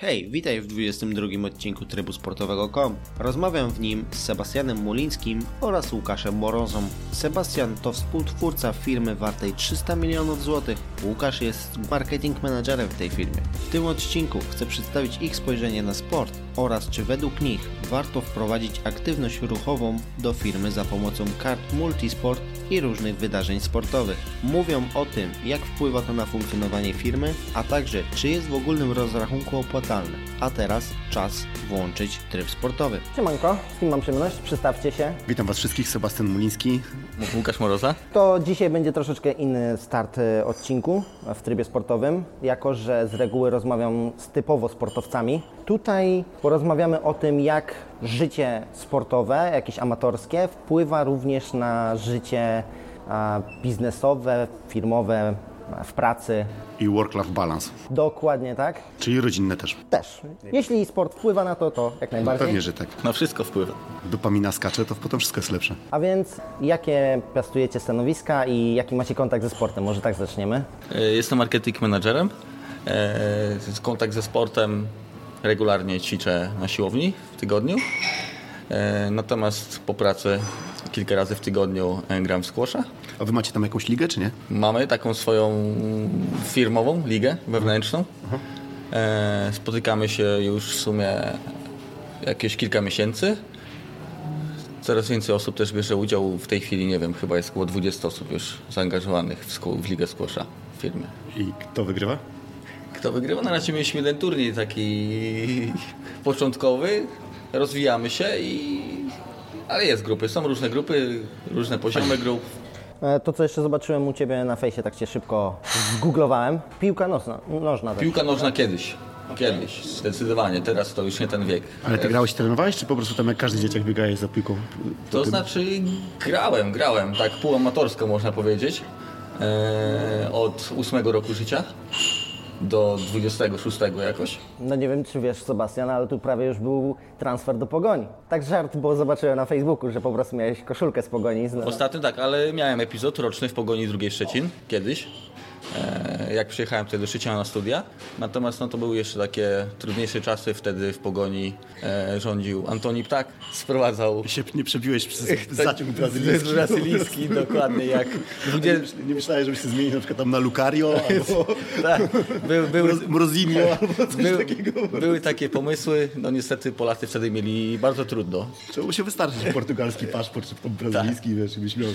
Hej, witaj w 22 odcinku Trybu Sportowego.com. Rozmawiam w nim z Sebastianem Mulińskim oraz Łukaszem Morozą. Sebastian to współtwórca firmy wartej 300 milionów złotych. Łukasz jest marketing managerem w tej firmie. W tym odcinku chcę przedstawić ich spojrzenie na sport oraz czy według nich warto wprowadzić aktywność ruchową do firmy za pomocą kart Multisport i różnych wydarzeń sportowych. Mówią o tym, jak wpływa to na funkcjonowanie firmy, a także czy jest w ogólnym rozrachunku opłacalne. A teraz czas włączyć tryb sportowy. Siemanko, z kim mam przyjemność? Przedstawcie się. Witam Was wszystkich, Sebastian Muliński. Łukasz Moroza. To dzisiaj będzie troszeczkę inny start e, odcinku w trybie sportowym, jako że z reguły rozmawiam z typowo sportowcami. Tutaj porozmawiamy o tym, jak życie sportowe, jakieś amatorskie, wpływa również na życie biznesowe, firmowe, w pracy. I Work-Life Balance, Dokładnie tak. czyli rodzinne też. Też. Jeśli sport wpływa na to, to jak najbardziej. Pewnie, że tak. Na wszystko wpływa. Dopamina skacze, to potem wszystko jest lepsze. A więc jakie piastujecie stanowiska i jaki macie kontakt ze sportem? Może tak zaczniemy? E, Jestem marketing managerem. E, Kontakt ze sportem regularnie ćwiczę na siłowni w tygodniu. E, Natomiast po pracy kilka razy w tygodniu e, gram w squasha. A Wy macie tam jakąś ligę, czy nie? Mamy taką swoją firmową ligę wewnętrzną. E, Spotykamy się już w sumie jakieś kilka miesięcy. Coraz więcej osób też bierze udział. W tej chwili, nie wiem, chyba jest około 20 osób już zaangażowanych w ligę squasha w firmie. I kto wygrywa? Kto wygrywa? Na razie mieliśmy jeden turniej taki początkowy. Rozwijamy się i... Ale jest grupy, są różne grupy, różne poziomy grup. E, To, co jeszcze zobaczyłem u Ciebie na fejsie, tak Cię szybko zgooglowałem. Piłka nożna. nożna. Piłka nożna kiedyś. Kiedyś, zdecydowanie. Teraz to już nie ten wiek. Ale Ty grałeś, trenowałeś, czy po prostu tam jak każdy dzieciak biegałeś za piłką? To znaczy grałem, grałem, tak półamatorsko można powiedzieć. E, od ósmego roku życia do 26 jakoś. No nie wiem, czy wiesz, Sebastian, ale tu prawie już był transfer do Pogoni. Tak żart, bo zobaczyłem na Facebooku, że po prostu miałeś koszulkę z Pogoni. Z... Ostatnio tak, ale miałem epizod roczny w Pogoni drugiej Szczecin, kiedyś. E, jak przyjechałem wtedy do Szczecina na studia. Natomiast no, to były jeszcze takie trudniejsze czasy. Wtedy w Pogoni e, rządził Antoni Ptak. Sprowadzał I się nie przebiłeś przez zaciąg brazylijski. brazylijski, dokładnie jak... Nie, nie myślałeś, żebyś się zmienił na przykład tam na Lucario albo Tak, był, był, Mrozinio albo coś Był, takiego. były takie pomysły, no niestety Polacy wtedy mieli bardzo trudno. Trzeba się wystarczyć portugalski paszport, czy brazylijski, wiesz, i byś miał.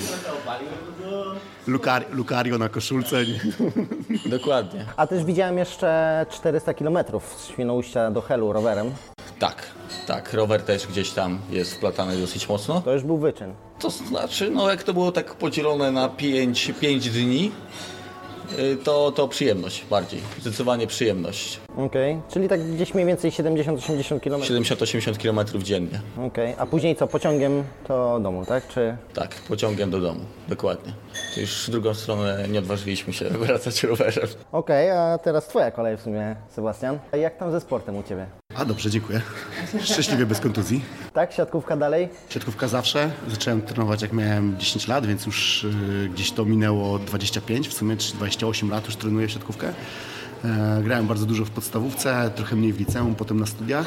Lucar- Lucario na koszulce. nie? Dokładnie. A też widziałem jeszcze 400 km z Świnoujścia do Helu rowerem. Tak, tak, rower też gdzieś tam jest wplatany dosyć mocno. To już był wyczyn. To znaczy, no jak to było tak podzielone na 5, 5 dni, y, to, to przyjemność bardziej, zdecydowanie przyjemność. Okej, czyli tak gdzieś mniej więcej 70-80 km. 70-80 km dziennie, Okej, a później co, pociągiem to domu, tak? Czy... tak, pociągiem do domu, dokładnie. To już w drugą stronę nie odważyliśmy się wracać rowerem. Okej, a teraz Twoja kolej w sumie, Sebastian. A Jak tam ze sportem u Ciebie? A dobrze, dziękuję. Szczęśliwie bez kontuzji. Tak, siatkówka dalej? Siatkówka zawsze. Zacząłem trenować jak miałem 10 lat, więc już y, gdzieś to minęło 25, w sumie czy 28 lat już trenuję siatkówkę. E, grałem bardzo dużo w podstawówce, trochę mniej w liceum, potem na studiach.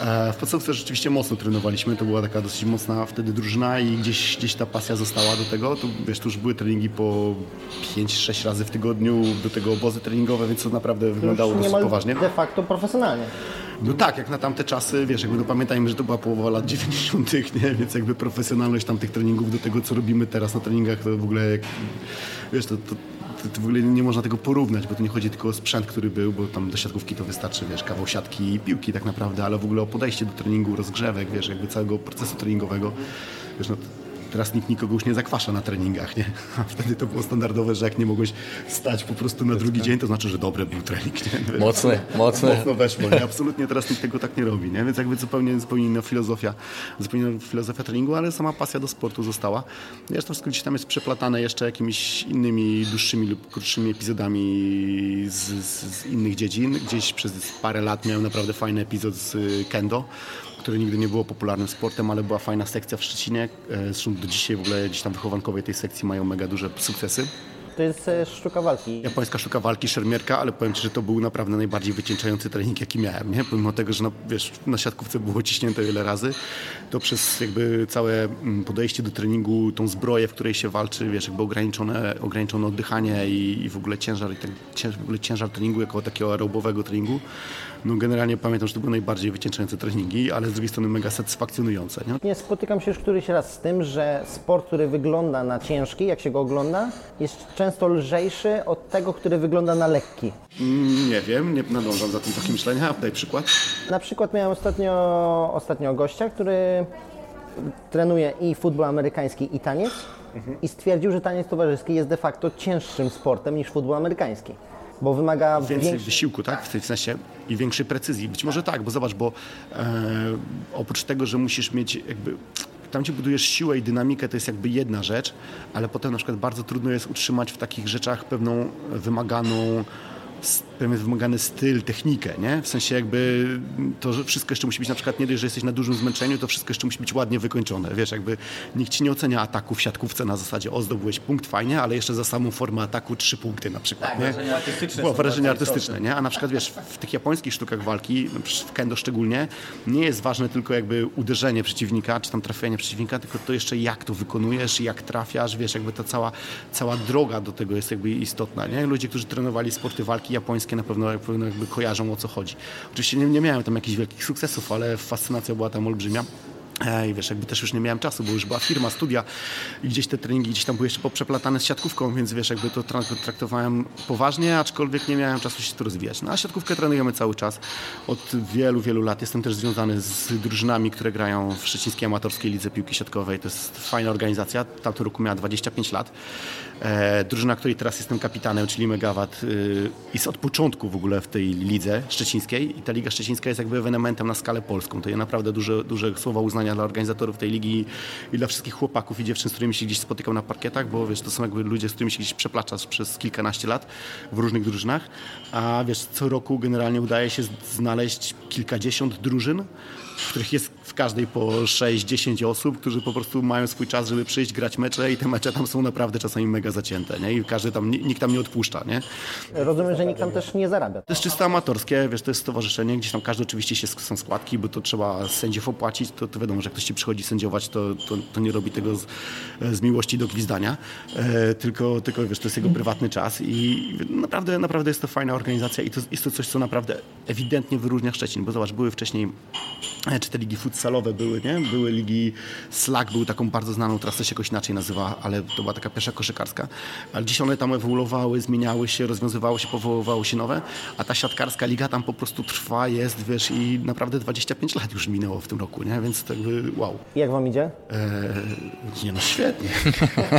E, w podstawówce rzeczywiście mocno trenowaliśmy, to była taka dosyć mocna wtedy drużyna i gdzieś, gdzieś ta pasja została do tego. To, wiesz, to już były treningi po 5-6 razy w tygodniu, do tego obozy treningowe, więc to naprawdę wyglądało dosyć poważnie. de facto profesjonalnie. No tak, jak na tamte czasy, wiesz, jakby no pamiętajmy, że to była połowa lat 90., nie? więc jakby profesjonalność tamtych treningów do tego, co robimy teraz na treningach, to w ogóle, jak, wiesz, to, to, to, to w ogóle nie można tego porównać, bo to nie chodzi tylko o sprzęt, który był, bo tam do siatkówki to wystarczy, wiesz, kawał siatki i piłki tak naprawdę, ale w ogóle o podejście do treningu, rozgrzewek, wiesz, jakby całego procesu treningowego, wiesz, no Teraz nikt nikogo już nie zakwasza na treningach, nie? A wtedy to było standardowe, że jak nie mogłeś stać po prostu na drugi dzień, to znaczy, że dobry był trening, nie? Mocny, mocny. Mocno weszło, nie? Absolutnie teraz nikt tego tak nie robi, nie? Więc jakby zupełnie, zupełnie inna filozofia, zupełnie inna filozofia treningu, ale sama pasja do sportu została. Wiesz, to wszystko gdzieś tam jest przeplatane jeszcze jakimiś innymi dłuższymi lub krótszymi epizodami z, z, z innych dziedzin. Gdzieś przez parę lat miałem naprawdę fajny epizod z y, kendo, które nigdy nie było popularnym sportem, ale była fajna sekcja w Szczecinie. E, Zresztą do dzisiaj w ogóle gdzieś tam wychowankowie tej sekcji mają mega duże sukcesy. To jest e, sztuka walki. Japońska sztuka walki, szermierka, ale powiem Ci, że to był naprawdę najbardziej wycieńczający trening, jaki miałem, nie? Pomimo tego, że no, wiesz, na siatkówce było ciśnięte wiele razy, to przez jakby całe mm, podejście do treningu, tą zbroję, w której się walczy, wiesz, jakby ograniczone, ograniczone oddychanie i, i w ogóle ciężar, i tak, w ogóle ciężar treningu jako takiego aerobowego treningu, no generalnie pamiętam, że to były najbardziej wycieńczające treningi, ale z drugiej strony mega satysfakcjonujące, nie? Nie spotykam się już któryś raz z tym, że sport, który wygląda na ciężki, jak się go ogląda, jest często lżejszy od tego, który wygląda na lekki. Mm, Nie wiem, nie nadążam za tym tokiem myślenia. Daj przykład. Na przykład miałem ostatnio, ostatnio gościa, który trenuje i futbol amerykański i taniec i stwierdził, że taniec towarzyski jest de facto cięższym sportem niż futbol amerykański, bo wymaga Więcej większej... wysiłku, tak? W tym sensie i większej precyzji. Być może tak, bo zobacz, bo e, oprócz tego, że musisz mieć jakby tam gdzie budujesz siłę i dynamikę, to jest jakby jedna rzecz, ale potem na przykład bardzo trudno jest utrzymać w takich rzeczach pewną wymaganą pewien wymagany styl, technikę, nie? W sensie jakby to, że wszystko jeszcze musi być na przykład nie dość, że jesteś na dużym zmęczeniu, to wszystko jeszcze musi być ładnie wykończone. Wiesz, jakby nikt ci nie ocenia ataku w siatkówce na zasadzie o, zdobyłeś punkt, fajnie, ale jeszcze za samą formę ataku trzy punkty na przykład, nie? wrażenia artystyczne wrażenie bardzo artystyczne, nie? A na przykład wiesz, w tych japońskich sztukach walki, w kendo szczególnie, nie jest ważne tylko jakby uderzenie przeciwnika, czy tam trafienie przeciwnika, tylko to jeszcze jak to wykonujesz, jak trafiasz, wiesz, jakby ta cała, cała droga do tego jest jakby istotna, nie? Ludzie, którzy trenowali sporty walki japońskie na pewno, pewno jakby kojarzą o co chodzi. Oczywiście nie, nie miałem tam jakichś wielkich sukcesów, ale fascynacja była tam olbrzymia. I wiesz, jakby też już nie miałem czasu, bo już była firma, studia i gdzieś te treningi gdzieś tam były jeszcze poprzeplatane z siatkówką, więc wiesz, jakby to tra- traktowałem poważnie, aczkolwiek nie miałem czasu się tu rozwijać. No a siatkówkę trenujemy cały czas od wielu, wielu lat. Jestem też związany z drużynami, które grają w Szczecińskiej Amatorskiej Lidze Piłki Siatkowej. To jest fajna organizacja. W tamtym roku miała 25 lat. E, drużyna, której teraz jestem kapitanem, czyli Megawat, y, jest od początku w ogóle w tej lidze szczecińskiej i ta Liga Szczecińska jest jakby ewenementem na skalę polską. To jest naprawdę duże, duże słowa uznania dla organizatorów tej ligi i dla wszystkich chłopaków i dziewczyn, z którymi się gdzieś spotykam na parkietach, bo wiesz, to są jakby ludzie, z którymi się gdzieś przeplaczasz przez kilkanaście lat w różnych drużynach, a wiesz, co roku generalnie udaje się znaleźć kilkadziesiąt drużyn, w których jest w każdej po 6-10 osób, którzy po prostu mają swój czas, żeby przyjść, grać mecze i te mecze tam są naprawdę czasami mega zacięte, nie? I każdy tam, nikt tam nie odpuszcza, nie? Rozumiem, że nikt tam też nie zarabia. To jest czysto amatorskie, wiesz, to jest stowarzyszenie, gdzieś tam każdy oczywiście się są składki, bo to trzeba sędziów opłacić, to, to wiadomo, że jak ktoś ci przychodzi sędziować, to, to, to nie robi tego z, z miłości do gwizdania, e, tylko, tylko wiesz, to jest jego prywatny czas i naprawdę, naprawdę jest to fajna organizacja i to jest to coś, co naprawdę ewidentnie wyróżnia Szczecin, bo zobacz, były wcześniej czy te ligi futsalowe były, nie? Były ligi Slack, był taką bardzo znaną, teraz to się jakoś inaczej nazywa, ale to była taka pierwsza koszykarska. Ale dziś one tam ewoluowały, zmieniały się, rozwiązywały się, powoływały się nowe, a ta siatkarska liga tam po prostu trwa, jest, wiesz, i naprawdę 25 lat już minęło w tym roku, nie? Więc to jakby wow. Jak wam idzie? Eee, nie no, świetnie.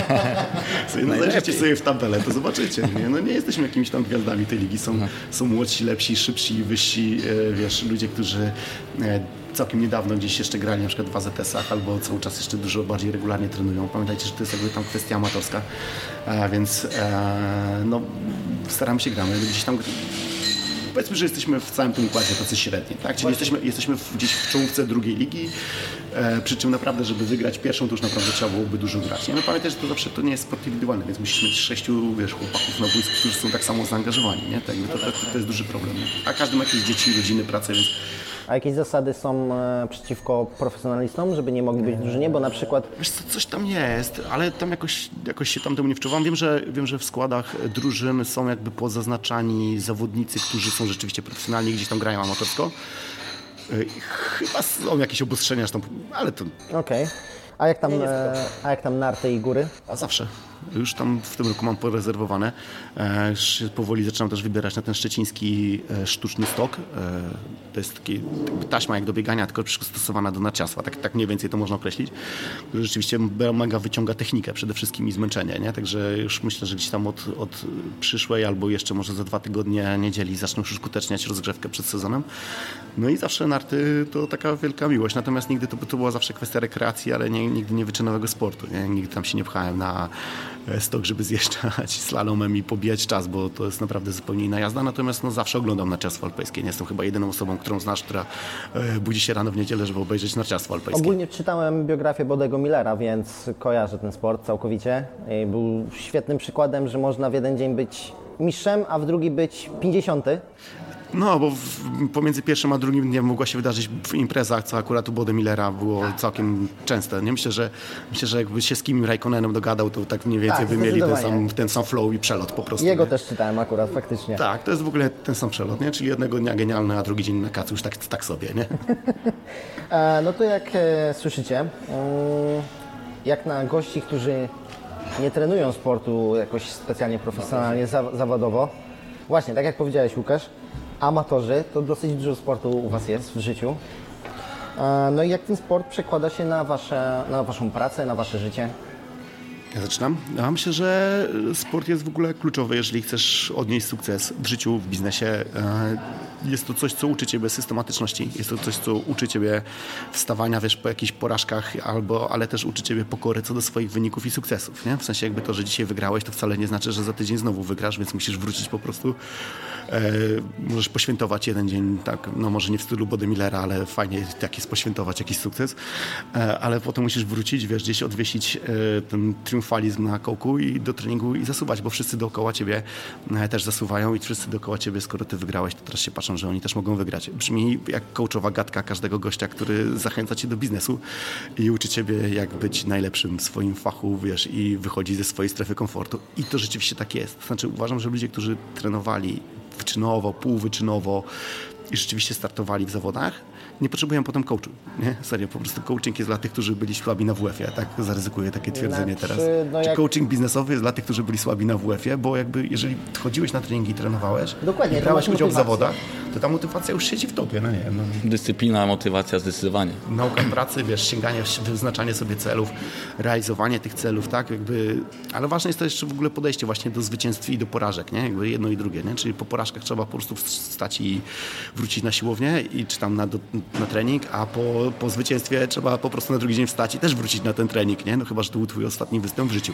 sobie no, zajrzyjcie sobie w tabelę, to zobaczycie. Nie? No nie jesteśmy jakimiś tam gwiazdami tej ligi. Są, są młodsi, lepsi, szybsi, wyżsi, e, wiesz, ludzie, którzy e, całkiem niedawno gdzieś jeszcze grali na przykład w AZS-ach albo cały czas jeszcze dużo bardziej regularnie trenują. Pamiętajcie, że to jest jakby tam kwestia amatorska, e, więc e, no, staramy się gramy. Gdzieś tam powiedzmy, że jesteśmy w całym tym układzie tacy średni, tak? Czyli jesteśmy, jesteśmy w, gdzieś w czołówce drugiej ligi, e, przy czym naprawdę, żeby wygrać pierwszą, to już naprawdę trzeba byłoby dużo grać. Nie? No pamiętaj, że to zawsze to nie jest sport indywidualny, więc musisz mieć sześciu, wiesz, chłopaków na boisku, którzy są tak samo zaangażowani, nie? Tak, to, to, to jest duży problem. A każdy ma jakieś dzieci, rodziny, pracę, więc A jakieś zasady są e, przeciwko profesjonalistom, żeby nie mogli być w drużynie? Bo na przykład Wiesz co, coś tam jest, ale tam jakoś, jakoś się tam temu nie wczuwam. Wiem że, wiem, że w składach drużyn są jakby pozaznaczani zawodnicy, którzy są rzeczywiście profesjonalni, gdzieś tam grają amatorsko. Y, Chyba są jakieś obostrzenia, że tam, ale to Okej. A jak tam, e, a jak tam narty i góry? a zawsze. Już tam w tym roku mam porezerwowane. E, już się powoli zaczynam też wybierać na ten szczeciński e, sztuczny stok. E, to jest taki, taśma jak do biegania, tylko przystosowana do narciarstwa. Tak, tak mniej więcej to można określić. Który rzeczywiście mega wyciąga technikę przede wszystkim i zmęczenie. Nie? Także już myślę, że gdzieś tam od, od przyszłej albo jeszcze może za dwa tygodnie niedzieli zacznę już uskuteczniać rozgrzewkę przed sezonem. No i zawsze narty to taka wielka miłość. Natomiast nigdy to, to była zawsze kwestia rekreacji, ale nie, nigdy nie wyczynowego sportu. Nie? Nigdy tam się nie pchałem na e, stok, żeby zjeżdżać slalomem i pobijać czas, bo to jest naprawdę zupełnie inna jazda. Natomiast no, zawsze oglądam narciarstwo alpejskie. Nie jestem chyba jedyną osobą, którą znasz, która e, budzi się rano w niedzielę, żeby obejrzeć narciarstwo alpejskie. Ogólnie czytałem biografię Bodego Millera, więc kojarzę ten sport całkowicie. Był świetnym przykładem, że można w jeden dzień być mistrzem, a w drugi być 50. No, bo w, pomiędzy pierwszym a drugim dniem mogła się wydarzyć w imprezach, co akurat u Bode Millera było całkiem częste. Nie myślę, że myślę, że jakby się z Kimi Raikkonenem dogadał, to tak mniej więcej Tak, by mieli ten sam, ten sam flow i przelot po prostu. Jego nie? też czytałem akurat, faktycznie. Tak, to jest w ogóle ten sam przelot, nie? Czyli jednego dnia genialny, a drugi dzień na kacu już tak, tak sobie, nie? E, no to jak e, słyszycie, mm, jak na gości, którzy nie trenują sportu jakoś specjalnie profesjonalnie, za, zawodowo, właśnie, tak jak powiedziałeś Łukasz, amatorzy, to dosyć dużo sportu u Was jest w życiu. E, no i jak ten sport przekłada się na, wasze, na Waszą pracę, na Wasze życie? Ja zaczynam. Ja myślę, że sport jest w ogóle kluczowy, jeżeli chcesz odnieść sukces w życiu, w biznesie. Jest to coś, co uczy ciebie systematyczności. Jest to coś, co uczy ciebie wstawania, wiesz, po jakichś porażkach, albo, ale też uczy ciebie pokory co do swoich wyników i sukcesów. Nie? W sensie jakby to, że dzisiaj wygrałeś, to wcale nie znaczy, że za tydzień znowu wygrasz, więc musisz wrócić po prostu. E, możesz poświętować jeden dzień, tak, no może nie w stylu Body Millera, ale fajnie tak jest poświętować jakiś sukces, e, ale potem musisz wrócić, wiesz, gdzieś odwiesić e, ten triumfalizm na kołku i do treningu i zasuwać, bo wszyscy dookoła ciebie e, też zasuwają i wszyscy dookoła ciebie, skoro ty wygrałeś, to teraz się patrzą, że oni też mogą wygrać. Brzmi jak coachowa gadka każdego gościa, który zachęca cię do biznesu i uczy ciebie, jak być najlepszym w swoim fachu, wiesz, i wychodzi ze swojej strefy komfortu. I to rzeczywiście tak jest. Znaczy uważam, że ludzie, którzy trenowali wyczynowo, półwyczynowo i rzeczywiście startowali w zawodach, nie potrzebują potem coachu. Nie? Serio, po prostu coaching jest dla tych, którzy byli słabi na WF-ie. Tak zaryzykuję takie twierdzenie Znaczy, teraz. no Czy jak- coaching biznesowy jest dla tych, którzy byli słabi na WF-ie, bo jakby jeżeli chodziłeś na treningi i trenowałeś Dokładnie, i brałeś udział w zawodach, to ta motywacja już siedzi w tobie. No nie, no. Dyscyplina, motywacja zdecydowanie. Nauka pracy, wiesz, sięganie, wyznaczanie sobie celów, realizowanie tych celów, tak, jakby, ale ważne jest to jeszcze w ogóle podejście właśnie do zwycięstw i do porażek, nie, jakby jedno i drugie, nie, czyli po porażkach trzeba po prostu wstać i wrócić na siłownię i czy tam na, do, na trening, a po, po zwycięstwie trzeba po prostu na drugi dzień wstać i też wrócić na ten trening, nie, no chyba, że to był twój ostatni występ w życiu.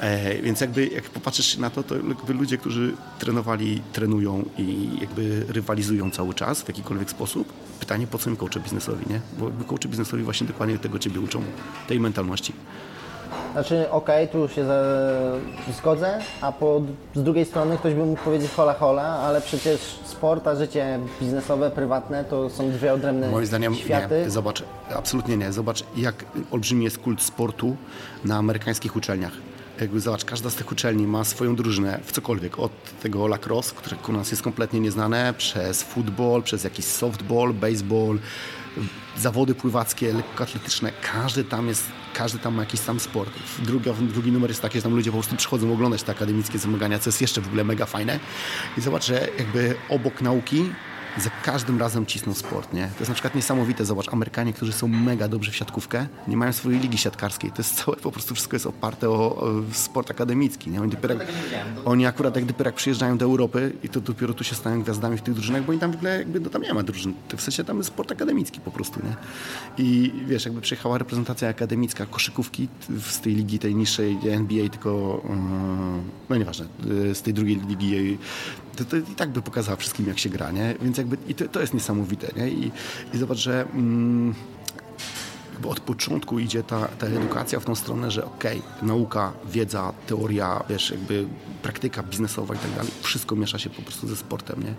E, więc jakby, jak popatrzysz na to, to jakby ludzie, którzy trenowali, trenują i jakby rywalizują cały czas w jakikolwiek sposób, pytanie, po co im coache biznesowi, nie? Bo coache biznesowi właśnie dokładnie tego ciebie uczą, tej mentalności. Znaczy, okej, tu się za, zgodzę, a po, z drugiej strony ktoś by mógł powiedzieć hola hola, ale przecież sport, a życie biznesowe, prywatne to są dwie odrębne Moim zdaniem światy. nie. Zobacz, absolutnie nie. Zobacz, jak olbrzymi jest kult sportu na amerykańskich uczelniach. Jakby zobacz, każda z tych uczelni ma swoją drużynę w cokolwiek. Od tego lacrosse, które u nas jest kompletnie nieznane, przez futbol, przez jakiś softball, baseball, zawody pływackie, lekkoatletyczne. Każdy tam jest, każdy tam ma jakiś sam sport. Drugi, drugi numer jest taki, że tam ludzie po prostu przychodzą oglądać te akademickie zmagania, co jest jeszcze w ogóle mega fajne. I zobacz, że jakby obok nauki za każdym razem cisną sport, nie? To jest na przykład niesamowite, zobacz, Amerykanie, którzy są mega dobrzy w siatkówkę, nie mają swojej ligi siatkarskiej, to jest całe, po prostu wszystko jest oparte o, o sport akademicki, nie? Oni, dopiero, jak, oni akurat jak dopiero jak przyjeżdżają do Europy i to dopiero tu się stają gwiazdami w tych drużynach, bo oni tam w ogóle jakby, no tam nie ma drużyn, to w sensie tam jest sport akademicki po prostu, nie? I wiesz, jakby przyjechała reprezentacja akademicka koszykówki z tej ligi, tej niższej NBA, tylko, yy, no nieważne, yy, z tej drugiej ligi, to, to i tak by pokazała wszystkim, jak się gra, nie? Więc jakby i to, to jest niesamowite, nie? I, i zobacz, że mm, jakby od początku idzie ta, ta edukacja w tą stronę, że okej, nauka, wiedza, teoria, wiesz, jakby praktyka biznesowa i tak dalej, wszystko miesza się po prostu ze sportem, nie?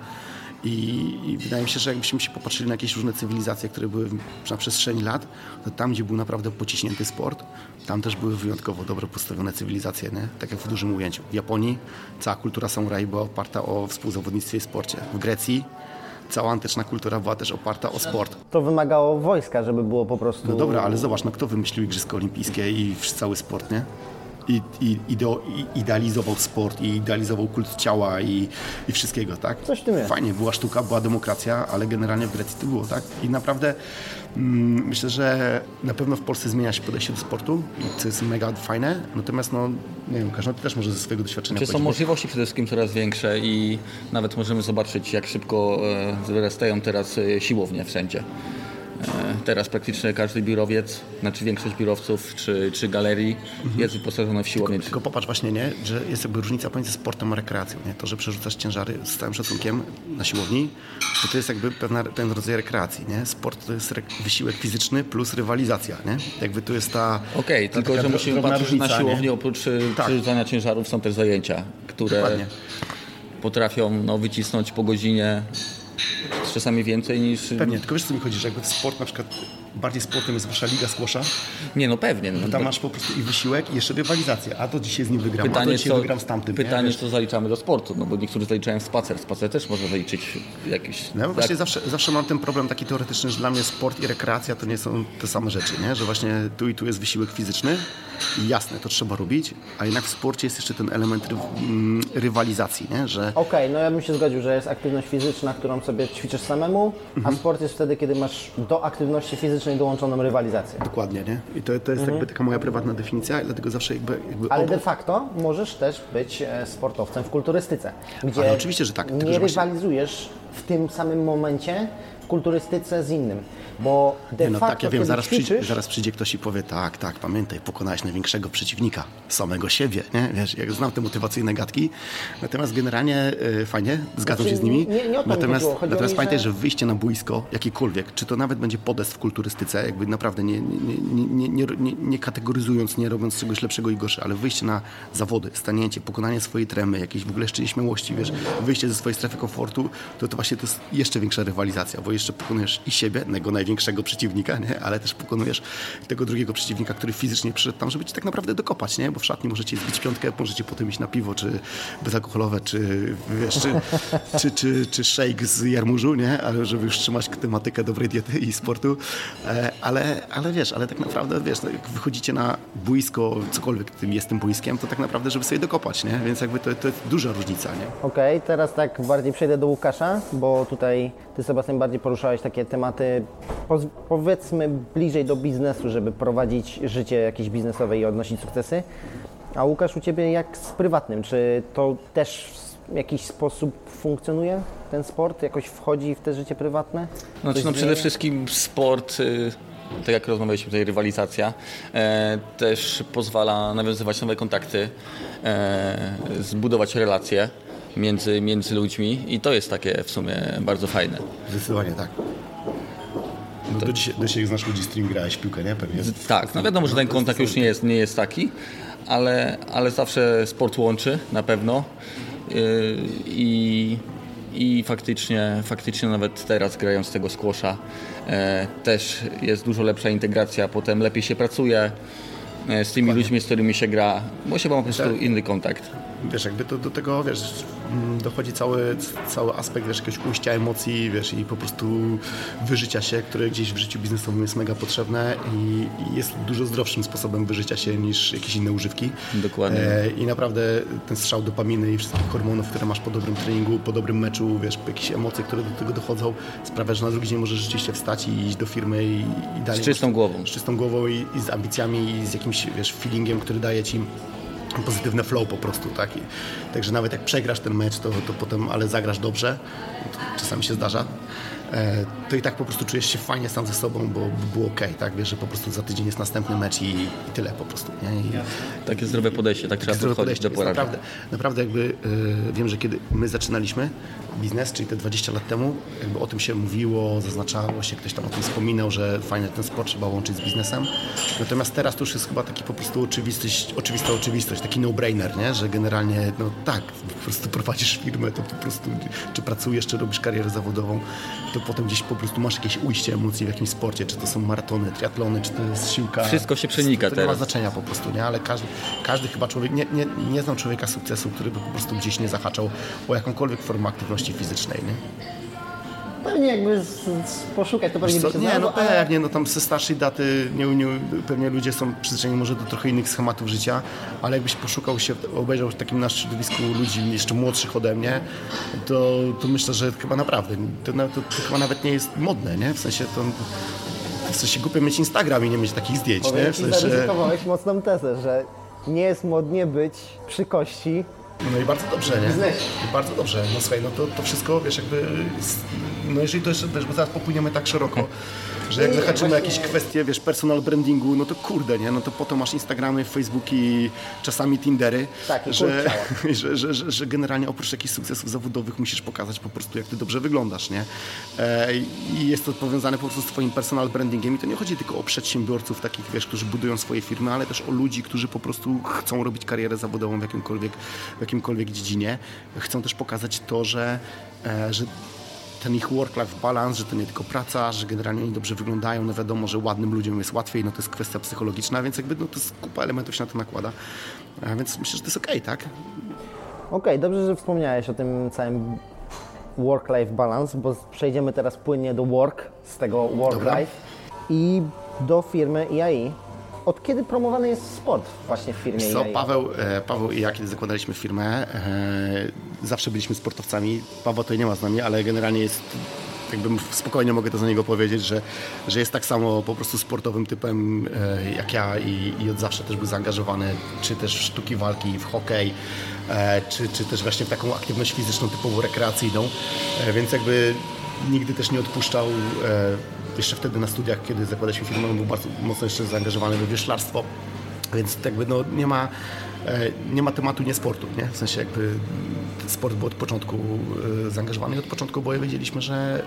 I, I wydaje mi się, że jakbyśmy się popatrzyli na jakieś różne cywilizacje, które były na przestrzeni lat, to tam, gdzie był naprawdę pociśnięty sport, tam też były wyjątkowo dobrze postawione cywilizacje, nie? tak jak w dużym ujęciu. W Japonii cała kultura samuraj była oparta o współzawodnictwie i sporcie. W Grecji cała antyczna kultura była też oparta o sport. To wymagało wojska, żeby było po prostu... No dobra, ale zobacz, no kto wymyślił Igrzyska Olimpijskie i cały sport, nie? I, i, ideo, i idealizował sport, i idealizował kult ciała i, i wszystkiego, tak? Coś w tym jest. Fajnie, była sztuka, była demokracja, ale generalnie w Grecji to było, tak? I naprawdę mm, myślę, że na pewno w Polsce zmienia się podejście do sportu, i co jest mega fajne, natomiast no, nie wiem, każdy ty też może ze swojego doświadczenia Czy są możliwości przede wszystkim coraz większe i nawet możemy zobaczyć, jak szybko e, wyrastają teraz e, siłownie wszędzie. Teraz praktycznie każdy biurowiec, znaczy większość biurowców czy, czy galerii jest wyposażona w siłownię. Mhm. Tylko popatrz właśnie, nie, że jest jakby różnica pomiędzy sportem a rekreacją. Nie? To, że przerzucasz ciężary z całym szacunkiem na siłowni, to to jest jakby pewna, pewien rodzaj rekreacji. Nie? Sport to jest wysiłek fizyczny plus rywalizacja. Nie? Jakby tu jest ta. Okej, ta tylko taka że musimy patrzeć, na różnica, nie? siłowni oprócz e, Tak. przerzucania ciężarów są też zajęcia, które Dokładnie. potrafią no, wycisnąć po godzinie czasami więcej niż... Pewnie, tylko wiesz co mi chodzi, że jakby w sport na przykład bardziej sportem jest wasza liga squasha, Nie no pewnie. No, tam masz po prostu i wysiłek i jeszcze rywalizację. A to dzisiaj z nim wygram, a to Pytanie, dzisiaj co, wygram z tamtym. nie? pytanie co zaliczamy do sportu, no bo niektórzy zaliczają spacer. Spacer też można zaliczyć jakiś... No właśnie tak, zawsze, zawsze mam ten problem taki teoretyczny, że dla mnie sport i rekreacja to nie są te same rzeczy, nie? że właśnie tu i tu jest wysiłek fizyczny i jasne, to trzeba robić, a jednak w sporcie jest jeszcze ten element ry, mm, rywalizacji, nie? że Okej, no ja bym się zgodził, że jest aktywność fizyczna, którą sobie ćwiczysz samemu, Mhm. a sport jest wtedy, kiedy masz do aktywności fizycznej dołączoną rywalizację. dokładnie, nie? I to, to jest jakby taka moja prywatna definicja dlatego zawsze jakby, jakby Ale de facto możesz też być e, sportowcem w kulturystyce, gdzie Ale oczywiście, że tak, tylko nie że właśnie- rywalizujesz w tym samym momencie kulturystyce z innym, bo de no facto tak, ja wiem, zaraz ćwiczysz, przyjdzie, zaraz przyjdzie ktoś i powie, tak, tak, pamiętaj, pokonałeś największego przeciwnika, samego siebie, nie? Wiesz, jak znam te motywacyjne gadki, natomiast generalnie y, fajnie, zgadzam Znaczy, się z nimi, nie- nie o to mi natomiast, chodziło. Chodziło natomiast mi, pamiętaj, że- że wyjście na boisko, jakiekolwiek, czy to nawet będzie podest w kulturystyce, jakby naprawdę nie, nie, nie, nie, nie, kategoryzując, nie robiąc czegoś lepszego i gorsze, ale wyjście na zawody, stanięcie, pokonanie swojej tremy, jakieś w ogóle jeszcze nieśmiałości, wiesz, wyjście ze swojej strefy komfortu, to to właśnie to jest jeszcze większa rywalizacja, bo jeszcze pokonujesz i siebie, tego największego przeciwnika, nie? ale też pokonujesz tego drugiego przeciwnika, który fizycznie przyszedł tam, żeby ci tak naprawdę dokopać, nie? bo w szatni możecie zbić piątkę, możecie potem iść na piwo, czy bezalkoholowe, czy wiesz, czy, czy, czy, czy shake z jarmużu, nie? ale żeby już trzymać tematykę dobrej diety i sportu, e, ale, ale wiesz, ale tak naprawdę, wiesz, no, jak wychodzicie na boisko, cokolwiek tym jest tym boiskiem, to tak naprawdę, żeby sobie dokopać, nie? więc jakby to, to jest duża różnica? Okej, teraz tak bardziej przejdę do Łukasza, bo tutaj Ty, Sebastian, bardziej poruszałeś takie tematy, powiedzmy, bliżej do biznesu, żeby prowadzić życie jakieś biznesowe i odnosić sukcesy. A Łukasz, u Ciebie jak z prywatnym? Czy to też w jakiś sposób funkcjonuje, ten sport? Jakoś wchodzi w te życie prywatne? Znaczy, no przede wszystkim sport, y, tak jak rozmawialiśmy tutaj, rywalizacja, e, też pozwala nawiązywać nowe kontakty, e, zbudować relacje między, między ludźmi i to jest takie w sumie bardzo fajne. Zdecydowanie tak. No do, dzisiaj, do dzisiaj znasz ludzi, z którymi grałeś piłkę, nie? Pewnie. Tak, no wiadomo, że ten kontakt już nie jest, nie jest taki, ale, ale zawsze sport łączy na pewno Yy, i, i faktycznie, faktycznie nawet teraz grając tego squasha e, też jest dużo lepsza integracja, potem lepiej się pracuje e, z tymi ludźmi, z którymi się gra, bo się ma po prostu Tak. inny kontakt. Wiesz, jakby to, do tego, wiesz, mm, dochodzi cały, cały aspekt, wiesz, jakiegoś ujścia emocji, wiesz, i po prostu wyżycia się, które gdzieś w życiu biznesowym jest mega potrzebne i, i jest dużo zdrowszym sposobem wyżycia się niż jakieś inne używki. Dokładnie. E, I naprawdę ten strzał dopaminy i wszystkich hormonów, które masz po dobrym treningu, po dobrym meczu, wiesz, jakieś emocje, które do tego dochodzą, sprawia, że na drugi dzień możesz rzeczywiście wstać i iść do firmy i, i dalej. Z czystą głową. Z czystą głową i, i z ambicjami i z jakimś, wiesz, feelingiem, który daje ci pozytywne flow po prostu, tak? I, także nawet jak przegrasz ten mecz, to, to potem, ale zagrasz dobrze, czasami się zdarza, e, to i tak po prostu czujesz się fajnie sam ze sobą, bo, było ok, tak? Wiesz, że po prostu za tydzień jest następny mecz i, i tyle po prostu, nie? I, Takie zdrowe podejście, tak trzeba podchodzić do porażek. Naprawdę, naprawdę jakby e, wiem, że kiedy my zaczynaliśmy biznes, czyli te 20 lat temu, jakby o tym się mówiło, zaznaczało się, ktoś tam o tym wspominał, że fajnie ten sport trzeba łączyć z biznesem. Natomiast teraz to już jest chyba taki po prostu oczywistość, oczywista oczywistość, taki no-brainer, nie? że generalnie no tak, po prostu prowadzisz firmę, to po prostu czy pracujesz, czy robisz karierę zawodową, to potem gdzieś po prostu masz jakieś ujście emocji w jakimś sporcie, czy to są maratony, triatlony, czy to jest siłka. Wszystko się przenika to, to nie ma teraz. znaczenia po prostu, nie? Ale każdy, każdy chyba człowiek, nie, nie, nie znam człowieka sukcesu, który by po prostu gdzieś nie zahaczał o jakąkolwiek formę aktywności fizycznej, nie? Pewnie jakby z, z poszukać, to pewnie by się nie, no pewnie, no tam ze starszej daty nie, nie, pewnie ludzie są przyzwyczajeni może do trochę innych schematów życia, ale jakbyś poszukał się, obejrzał w takim na środowisku ludzi jeszcze młodszych ode mnie, to, to myślę, że chyba naprawdę, to, to, to chyba nawet nie jest modne, nie? W sensie to, w sensie głupio mieć Instagram i nie mieć takich zdjęć, nie? Powiem W Ci, sensie, zaryzykowałeś mocną tezę, że nie jest modnie być przy kości No i bardzo dobrze, nie? Biznesie. Bardzo dobrze. No słuchaj, no to, to wszystko, wiesz, jakby... No jeżeli to jeszcze, wiesz, bo zaraz popłyniemy tak szeroko, że jak zahaczymy jakieś kwestie, wiesz, personal brandingu, no to kurde, nie? No to po to masz Instagramy, Facebooki, czasami Tindery, Tak, że, że, że, że, że generalnie oprócz jakichś sukcesów zawodowych musisz pokazać po prostu, jak ty dobrze wyglądasz, nie? E, I jest to powiązane po prostu z twoim personal brandingiem i to nie chodzi tylko o przedsiębiorców takich, wiesz, którzy budują swoje firmy, ale też o ludzi, którzy po prostu chcą robić karierę zawodową w jakimkolwiek, w jakimkolwiek dziedzinie. Chcą też pokazać to, że, e, że ten ich work-life balance, że to nie tylko praca, że generalnie oni dobrze wyglądają, no wiadomo, że ładnym ludziom jest łatwiej, no to jest kwestia psychologiczna, więc jakby no to jest kupa elementów się na to nakłada, a więc myślę, że to jest okej, tak? Okej, dobrze, że wspomniałeś o tym całym work-life balance, bo przejdziemy teraz płynnie do work, z tego work-life i do firmy IAI. Od kiedy promowany jest sport właśnie w firmie Co? Paweł, e, Paweł i ja, kiedy zakładaliśmy firmę, e, zawsze byliśmy sportowcami. Paweł tutaj nie ma z nami, ale generalnie jest, jakby spokojnie mogę to za niego powiedzieć, że, że jest tak samo po prostu sportowym typem e, jak ja i, i od zawsze też był zaangażowany, czy też w sztuki walki, w hokej, e, czy, czy też właśnie w taką aktywność fizyczną typowo rekreacyjną, e, więc jakby nigdy też nie odpuszczał. Jeszcze wtedy na studiach, kiedy zakładaliśmy firmę, on był bardzo mocno jeszcze zaangażowany we wieszlarstwo. Więc jakby no, nie, ma, e, nie ma tematu nie sportu, nie? W sensie jakby sport był od początku e, zaangażowany i od początku oboje wiedzieliśmy, że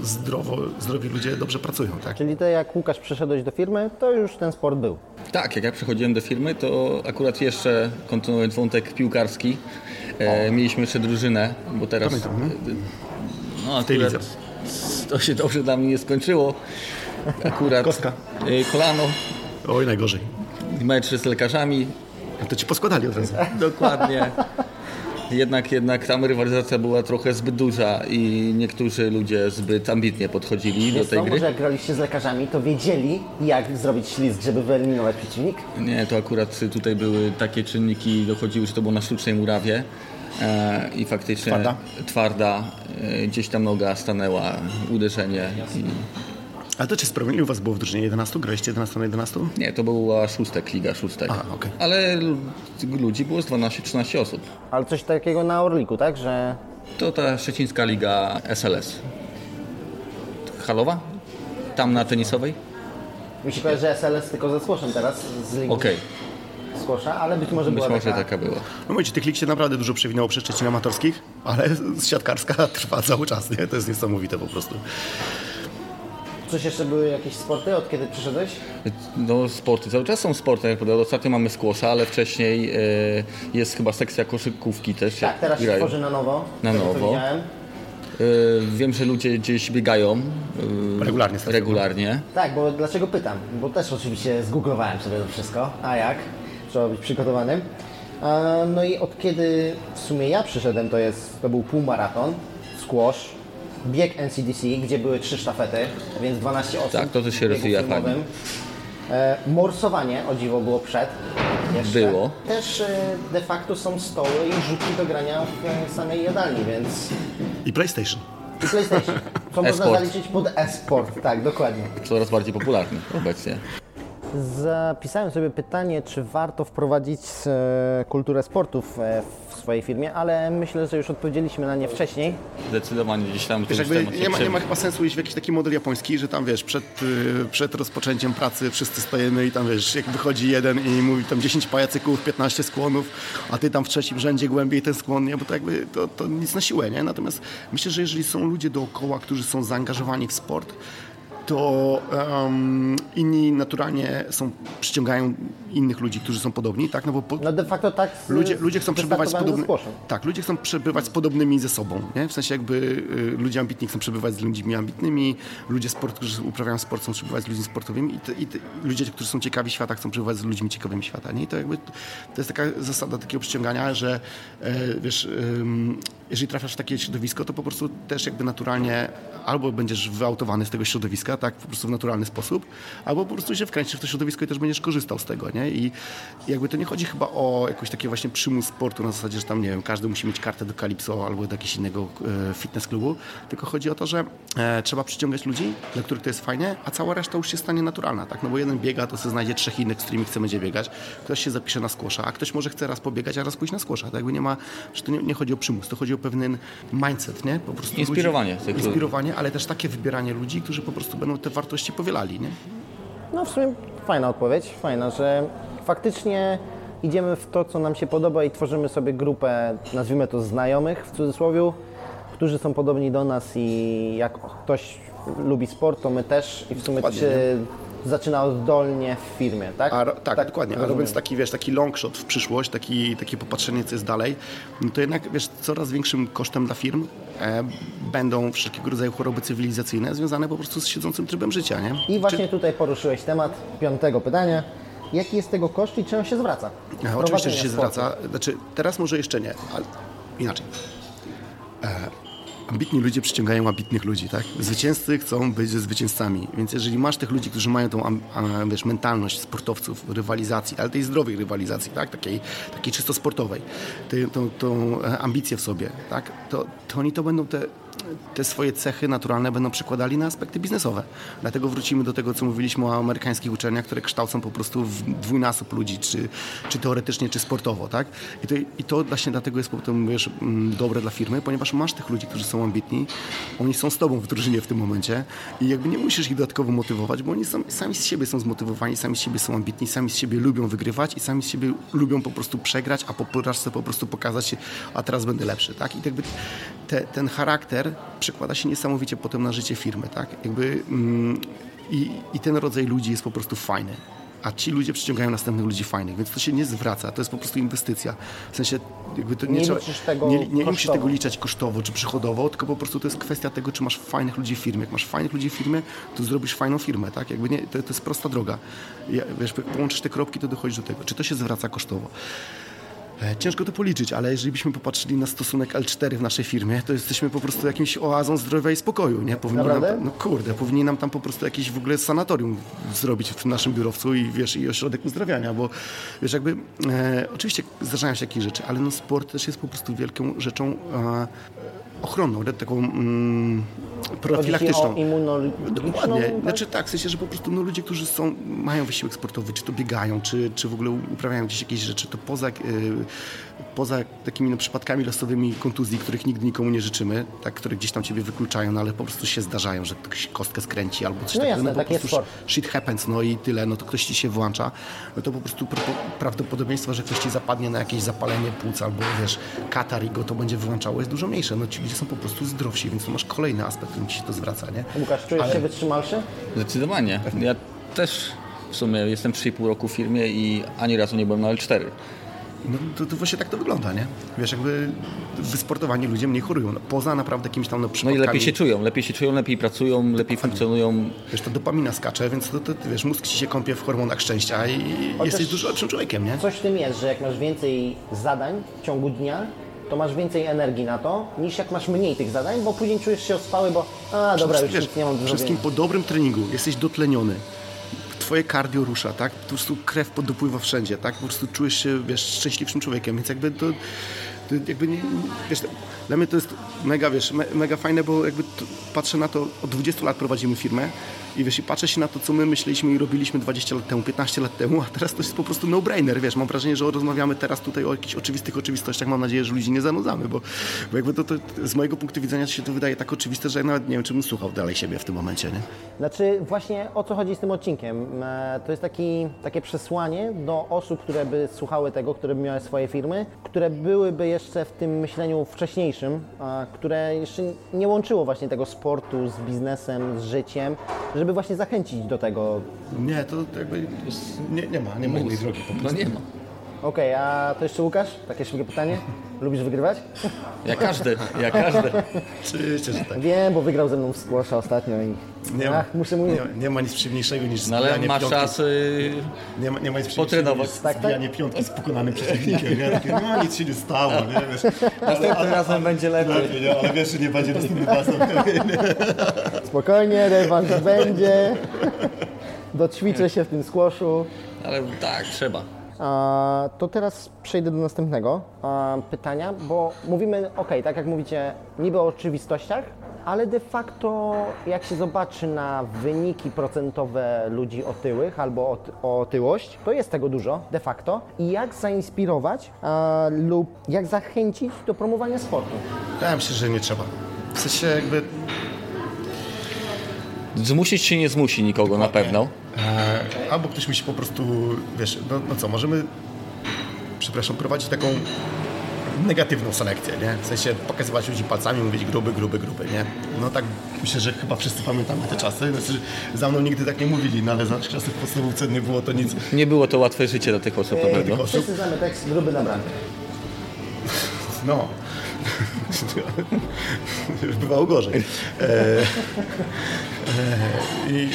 e, zdrowo, zdrowi ludzie dobrze pracują, tak? Czyli to jak Łukasz przyszedłeś do firmy, to już ten sport był. Tak, jak ja przychodziłem do firmy, to akurat jeszcze kontynuując wątek piłkarski, e, mieliśmy jeszcze drużynę, bo teraz Pamiętam, no. no tej akurat lidze. To się dobrze dla mnie nie skończyło. Akurat Kostka. e, kolano, Oj, najgorzej. mecz z lekarzami, A to ci poskładali od razu. Dokładnie. Jednak, jednak tam rywalizacja była trochę zbyt duża i niektórzy ludzie zbyt ambitnie podchodzili do tej to, gry. może jak graliście z lekarzami, to wiedzieli, jak zrobić ślizg, żeby wyeliminować przeciwnik? Nie, to akurat tutaj były takie czynniki, dochodziły, że to było na sztucznej murawie i faktycznie Twarda? twarda e, gdzieś tam noga stanęła, uderzenie. I, Ale to czy sprawili u was było w drużynie 11? Graliście 11 na 11? nie, to była szóstek, liga szóstek. A, okej. Ale ludzi było z 12-13 osób. Ale coś takiego na Orliku, tak? Że To ta szczecińska liga SLS. Halowa? Tam na tenisowej? mi się kojarzy, że SLS tylko ze Squashem teraz, z ligi Okej, Squasha, ale być może być była może taka... taka była. No mówicie, tych lig się naprawdę dużo przewinęło przez Szczecin amatorskich, ale siatkarska trwa cały czas, nie? To jest niesamowite po prostu. Coś jeszcze były jakieś sporty, od kiedy przyszedłeś? No sporty, cały czas są sporty, jak podał. Ostatnio mamy squasha, ale wcześniej e, jest chyba sekcja koszykówki też. Tak, teraz się grają. tworzy na nowo. Na nowo. widziałem. E, wiem, że ludzie gdzieś biegają e, Regularnie, regularnie. Tak, bo dlaczego pytam? Bo też oczywiście zgooglowałem sobie to wszystko. A jak? Trzeba być przygotowanym. No i od kiedy w sumie ja przyszedłem, to jest, to był półmaraton, squash, bieg NCDC, gdzie były trzy sztafety, więc 12 osób. Tak, to też się rozwija fajnie. E, morsowanie, o dziwo, było przed. Jeszcze. Było. Też e, de facto są stoły i rzutki do grania w e, samej jadalni, więc I PlayStation. i PlayStation, co można zaliczyć pod e-sport, tak, dokładnie. Coraz bardziej popularny obecnie. Zapisałem sobie pytanie, czy warto wprowadzić e, kulturę sportów e, w swojej firmie, ale myślę, że już odpowiedzieliśmy na nie wcześniej. Zdecydowanie gdzieś tam Wiesz, jakby nie ma, nie ma chyba sensu iść w jakiś taki model japoński, że tam wiesz, przed, y, przed rozpoczęciem pracy wszyscy stajemy i tam wiesz, jak wychodzi jeden i mówi tam 10 pajacyków, 15 skłonów, a ty tam w trzecim rzędzie głębiej ten skłon, nie? bo to jakby to, to nic na siłę, nie? Natomiast myślę, że jeżeli są ludzie dookoła, którzy są zaangażowani w sport, to em, inni naturalnie są, przyciągają innych ludzi, którzy są podobni, tak? No bo po, No de facto tak z, Ludzie, ludzie chcą przebywać z podobnymi. Tak, ludzie chcą przebywać z podobnymi ze sobą. Nie? W sensie jakby y, ludzie ambitni chcą przebywać z ludźmi ambitnymi, ludzie sport, którzy uprawiają sport chcą przebywać z ludźmi sportowymi i, te, i te, ludzie, którzy są ciekawi świata chcą przebywać z ludźmi ciekawymi świata. Nie? I to jakby to jest taka zasada takiego przyciągania, że e, wiesz, ym, jeżeli trafiasz w takie środowisko, to po prostu też jakby naturalnie albo będziesz wyautowany z tego środowiska, tak, po prostu w naturalny sposób, albo po prostu się wkręcisz w to środowisko i też będziesz korzystał z tego, nie? I jakby to nie chodzi chyba o jakiś taki właśnie przymus sportu na zasadzie, że tam, nie wiem, każdy musi mieć kartę do Calypso albo do jakiegoś innego e, fitness klubu, tylko chodzi o to, że e, trzeba przyciągać ludzi, dla których to jest fajne, a cała reszta już się stanie naturalna, tak? No bo jeden biega, to sobie znajdzie trzech innych, z którymi chce będzie biegać, ktoś się zapisze na skłosza, a ktoś może chce raz pobiegać, a raz pójść na skłosza, tak? Jakby nie ma, że to nie, nie chodzi o przymus, to chodzi o pewien mindset, nie? Po prostu Inspirowanie Ludzi, inspirowanie, ale też takie wybieranie ludzi, którzy po prostu będą te wartości powielali, nie? No w sumie fajna odpowiedź, fajna, że faktycznie idziemy w to, co nam się podoba i tworzymy sobie grupę, nazwijmy to znajomych w cudzysłowie, którzy są podobni do nas i jak ktoś lubi sport, to my też i w sumie to Dokładnie, się zaczyna oddolnie w firmie, tak? A, ro- tak, dokładnie. A rozumiem. robiąc taki, wiesz, taki long shot w przyszłość, taki, takie popatrzenie, co jest dalej, no to jednak, wiesz, coraz większym kosztem dla firm e, będą wszelkiego rodzaju choroby cywilizacyjne związane po prostu z siedzącym trybem życia, nie? I właśnie tutaj poruszyłeś temat piątego pytania. Jaki jest tego koszt i czy on się zwraca? E, Oczywiście, że się sportu. zwraca. Znaczy, teraz może jeszcze nie, ale inaczej. E, ambitni ludzie przyciągają ambitnych ludzi, tak? Zwycięzcy chcą być zwycięzcami, więc jeżeli masz tych ludzi, którzy mają tą wiesz, mentalność sportowców, rywalizacji, ale tej zdrowej rywalizacji, tak? Takiej, takiej czysto sportowej, tą, tą e, ambicję w sobie, tak? To, to oni to będą te te swoje cechy naturalne będą przekładali na aspekty biznesowe. Dlatego wrócimy do tego, co mówiliśmy o amerykańskich uczelniach, które kształcą po prostu dwójnasób ludzi, czy, czy teoretycznie, czy sportowo, tak? I to, i to właśnie dlatego jest potem, wiesz, mm, dobre dla firmy, ponieważ masz tych ludzi, którzy są ambitni, oni są z tobą w drużynie w tym momencie i jakby nie musisz ich dodatkowo motywować, bo oni sami, sami z siebie są zmotywowani, sami z siebie są ambitni, sami z siebie lubią wygrywać i sami z siebie lubią po prostu przegrać, a po porażce po prostu pokazać się, a teraz będę lepszy, tak? I jakby te, ten charakter przekłada się niesamowicie potem na życie firmy, tak? Jakby mm, i, i ten rodzaj ludzi jest po prostu fajny. A ci ludzie przyciągają następnych ludzi fajnych, więc to się nie zwraca, to jest po prostu inwestycja. W sensie jakby to nie, Nie trzeba, tego nie, nie musisz tego liczać kosztowo czy przychodowo, tylko po prostu to jest kwestia tego, czy masz fajnych ludzi w firmie. Jak masz fajnych ludzi w firmie, to zrobisz fajną firmę, tak? Jakby nie, to, to jest prosta droga. Ja, wiesz, połączysz te kropki, to dochodzisz do tego. Czy to się zwraca kosztowo? E, Ciężko to policzyć, ale jeżeli byśmy popatrzyli na stosunek L4 w naszej firmie, to jesteśmy po prostu jakimś oazą zdrowia i spokoju, nie? Powinni nam, no kurde, powinni nam tam po prostu jakieś w ogóle sanatorium zrobić w naszym biurowcu i wiesz, i ośrodek uzdrawiania, bo wiesz, jakby e, oczywiście zdarzają się jakieś rzeczy, ale no sport też jest po prostu wielką rzeczą e, ochronną, taką mm, Chodzi profilaktyczną. o immunologiczną? Dokładnie. tak? Znaczy tak, w sensie, że po prostu no, ludzie, którzy są, mają wysiłek sportowy, czy to biegają, czy, czy w ogóle uprawiają gdzieś jakieś rzeczy, to poza, y, poza takimi no, przypadkami losowymi kontuzji, których nigdy nikomu nie życzymy, tak, które gdzieś tam ciebie wykluczają, no ale po prostu się zdarzają, że ktoś kostkę skręci albo coś No takiego. jasne, po taki jest prostu sport. shit happens, no i tyle, no to ktoś ci się włącza, no to po prostu pra- prawdopodobieństwo, że ktoś ci zapadnie na jakieś zapalenie płuc albo wiesz, katar i go to będzie wyłączało jest dużo mniejsze. No ci ludzie są po prostu zdrowsi, więc to masz kolejny aspekt, którym ci się to zwraca, nie? Łukasz, czujesz się wytrzymalszy? Zdecydowanie. Ja też w sumie jestem 3,5 roku w firmie i ani razu nie byłem na L4. No to, to właśnie tak to wygląda, nie? Wiesz, jakby wysportowani ludzie mniej chorują. No, poza naprawdę jakimiś tam no, No i przypadkami. lepiej się czują, lepiej się czują, lepiej pracują, lepiej funkcjonują. Wiesz, to dopamina skacze, więc to, to, ty wiesz, mózg ci się kąpie w hormonach szczęścia i jesteś dużo lepszym człowiekiem, nie? Coś w tym jest, że jak masz więcej zadań w ciągu dnia, to masz więcej energii na to, niż jak masz mniej tych zadań, bo później czujesz się ospały, bo a dobra, już wiesz, nic nie mam do wszystkim zrobienia. po dobrym treningu jesteś dotleniony. Twoje cardio rusza, tak? Po prostu krew dopływa wszędzie, tak? Po prostu czujesz się, wiesz, szczęśliwszym człowiekiem, więc jakby to, to jakby nie, wiesz, dla mnie to jest mega, wiesz, me, mega fajne, bo jakby to, patrzę na to, od 20 lat prowadzimy firmę i wiesz, i patrzę się na to, co my myśleliśmy i robiliśmy 20 lat temu, 15 lat temu, a teraz to jest po prostu no-brainer, wiesz, mam wrażenie, że rozmawiamy teraz tutaj o jakichś oczywistych oczywistościach, mam nadzieję, że ludzi nie zanudzamy, bo, bo jakby to, to z mojego punktu widzenia się to wydaje tak oczywiste, że ja nawet nie wiem, czy bym słuchał dalej siebie w tym momencie, nie? Znaczy właśnie o co chodzi z tym odcinkiem? E, To jest taki, takie przesłanie do osób, które by słuchały tego, które by miały swoje firmy, które byłyby jeszcze w tym myśleniu wcześniejszym, a które jeszcze nie łączyło właśnie tego sportu z biznesem, z życiem, żeby właśnie zachęcić do tego. Nie, to jakby nie, nie ma, nie ma innej drogi po prostu. No nie ma. Okej, a to jeszcze Łukasz? Takie szybkie pytanie? Lubisz wygrywać? Jak każdy, jak każdy. Oczywiście, że tak. Wiem, bo wygrał ze mną w squasha ostatnio i Nie ma, Ach, muszę mówić. nie, nie ma nic przyjemniejszego niż No ale zbijanie masz piątki. czas y, Nie ma, nie ma nic Potrenować. przyjemniejszego niż zbijanie piątki z pokonanym przeciwnikiem. Nie? Takie, no nic się nie stało, nie? Wiesz, Następnym razem będzie lepiej. lepiej, nie? ale wiesz, że nie będzie następnym razem. spokojnie, rewanż będzie. Doćwiczę się w tym squashu. Ale tak, trzeba. To teraz przejdę do następnego pytania, bo mówimy, ok, tak jak mówicie, niby o oczywistościach, ale de facto jak się zobaczy na wyniki procentowe ludzi otyłych albo otyłość, to jest tego dużo de facto. I jak zainspirować lub jak zachęcić do promowania sportu? Ja myślę, że nie trzeba. W sensie jakby Zmusić się nie zmusi nikogo na pewno. E, albo ktoś musi po prostu, wiesz, no, no co, możemy, przepraszam, prowadzić taką negatywną selekcję, nie? W sensie pokazywać ludzi palcami, mówić gruby, gruby, gruby, nie? No tak, myślę, że chyba wszyscy pamiętamy te czasy. Znaczy, za mną nigdy tak nie mówili, no ale za czasów w podstawówce nie było to nic. Nie było to łatwe życie dla tych osób na pewno. Wszyscy znamy tekst gruby na bramkę. No. Bywało gorzej. E, e, i,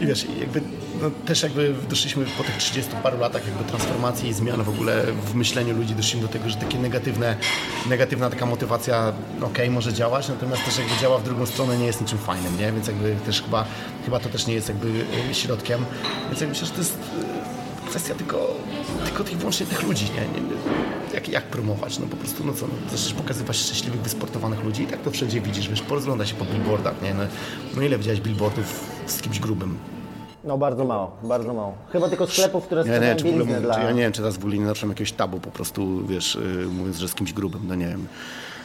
I wiesz, jakby no, też jakby doszliśmy po tych 30 paru latach jakby transformacji i zmian w ogóle w myśleniu ludzi doszliśmy do tego, że takie negatywne, negatywna taka motywacja okej, może działać, natomiast też jakby działa w drugą stronę nie jest niczym fajnym, nie? Więc jakby też chyba, chyba to też nie jest jakby e, środkiem. Więc jakby myślę, że to jest e, kwestia tylko, tylko tych, wyłącznie tych ludzi, nie, nie jak, jak promować, no po prostu, no co, no, zaczniesz pokazywać szczęśliwych, wysportowanych ludzi i tak to wszędzie widzisz, wiesz, porozglądaj się po billboardach, nie? No, no ile widziałeś billboardów z kimś grubym? No bardzo mało, bardzo mało. Chyba tylko sklepów, które Ja nie, czy w ogóle, dla... ja nie wiem, czy teraz w ogóle nie naruszam jakiegoś tabu, po prostu, wiesz, yy, mówiąc, że z kimś grubym, no nie wiem,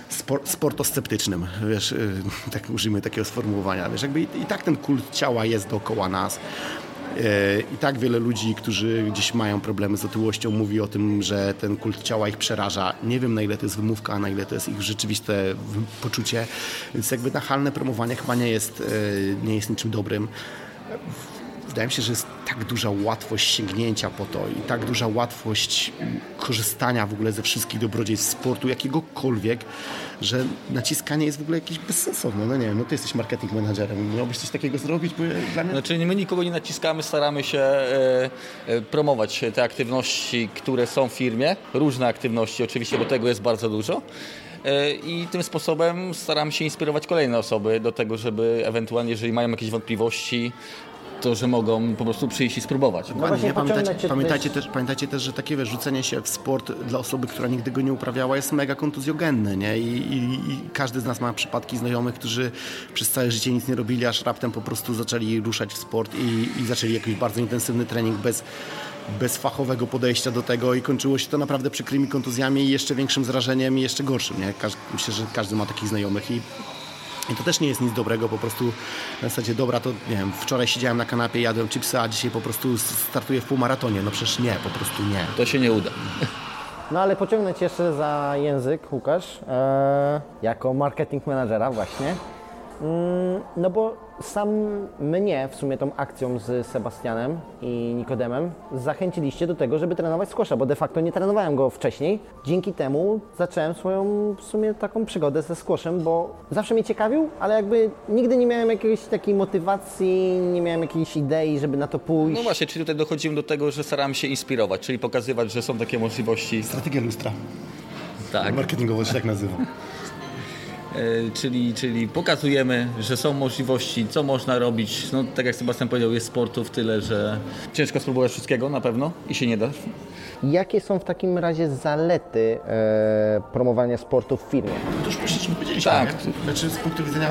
spor, sportosceptycznym, wiesz, yy, tak użyjmy takiego sformułowania, wiesz, jakby i, i tak ten kult ciała jest dookoła nas, I tak wiele ludzi, którzy gdzieś mają problemy z otyłością, mówi o tym, że ten kult ciała ich przeraża. Nie wiem, na ile to jest wymówka, a na ile to jest ich rzeczywiste poczucie. Więc jakby nachalne promowanie chyba nie jest, yy, nie jest niczym dobrym wydaje mi się, że jest tak duża łatwość sięgnięcia po to i tak duża łatwość korzystania w ogóle ze wszystkich dobrodziejstw sportu, jakiegokolwiek, że naciskanie jest w ogóle jakieś bezsensowne. No nie wiem, no ty jesteś marketing managerem, miałbyś coś takiego zrobić? Bo dla mnie... Znaczy my nikogo nie naciskamy, staramy się e, e, promować te aktywności, które są w firmie. Różne aktywności oczywiście, bo tego jest bardzo dużo. E, I tym sposobem staramy się inspirować kolejne osoby do tego, żeby ewentualnie, jeżeli mają jakieś wątpliwości, to że mogą po prostu przyjść i spróbować. Właśnie nie? Pamiętajcie, też, pamiętajcie też, że takie wiesz, rzucenie się w sport dla osoby, która nigdy go nie uprawiała jest mega kontuzjogenne, nie? I, i, I każdy z nas ma przypadki znajomych, którzy przez całe życie nic nie robili, aż raptem po prostu zaczęli ruszać w sport i, i zaczęli jakiś bardzo intensywny trening bez, bez fachowego podejścia do tego i kończyło się to naprawdę przykrymi kontuzjami i jeszcze większym zrażeniem i jeszcze gorszym, nie? Każ, myślę, że każdy ma takich znajomych i i to też nie jest nic dobrego, po prostu na zasadzie, dobra, to nie wiem, wczoraj siedziałem na kanapie, jadłem chipsy, a dzisiaj po prostu startuję w półmaratonie. No przecież nie, po prostu nie. To się nie uda. No ale pociągnę Cię jeszcze za język, Łukasz, e, jako marketing managera właśnie. Mm, no bo sam mnie w sumie tą akcją z Sebastianem i Nikodemem zachęciliście do tego, żeby trenować squasha, bo de facto nie trenowałem go wcześniej. Dzięki temu zacząłem swoją w sumie taką przygodę ze squashem, bo zawsze mnie ciekawił, ale jakby nigdy nie miałem jakiejś takiej motywacji, nie miałem jakiejś idei, żeby na to pójść. No właśnie, czyli tutaj dochodzimy do tego, że staramy się inspirować, czyli pokazywać, że są takie możliwości. Strategia lustra. Tak. Marketingowo się tak nazywa. E, czyli, czyli pokazujemy, że są możliwości, co można robić. No, tak jak Sebastian powiedział, jest sportu w tyle, że ciężko spróbować wszystkiego na pewno i się nie da. Jakie są w takim razie zalety e, promowania sportu w firmie? To już właściwie powiedzieliśmy, Tak. nie? Znaczy z punktu widzenia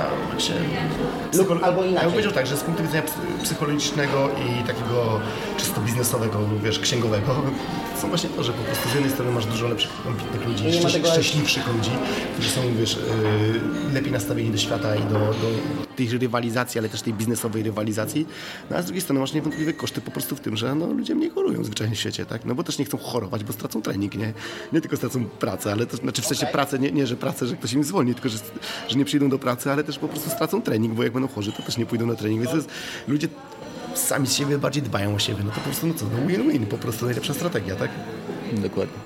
albo Ja inaczej. bym powiedział tak, że z punktu widzenia psy- psychologicznego i takiego czysto biznesowego, wiesz, księgowego, są właśnie to, że po prostu z jednej strony masz dużo lepszych, ambitnych ludzi, szczęśliwszych ludzi, którzy są, wiesz, yy, lepiej nastawieni do świata i do, do tej rywalizacji, ale też tej biznesowej rywalizacji. No a z drugiej strony masz niewątpliwie koszty po prostu w tym, że no, ludzie mniej chorują zwyczajnie w świecie, tak? No bo też nie chcą chorować, bo stracą trening, nie? Nie tylko stracą pracę, ale też, znaczy w sensie pracę, nie, nie że pracę, że ktoś im zwolni, tylko że, że nie przyjdą do pracy, ale też po prostu stracą trening, bo jak będą chorzy, to też nie pójdą na trening, więc jest, ludzie sami z siebie bardziej dbają o siebie, no to po prostu, no co, no win-win, po prostu najlepsza strategia, tak? Dokładnie.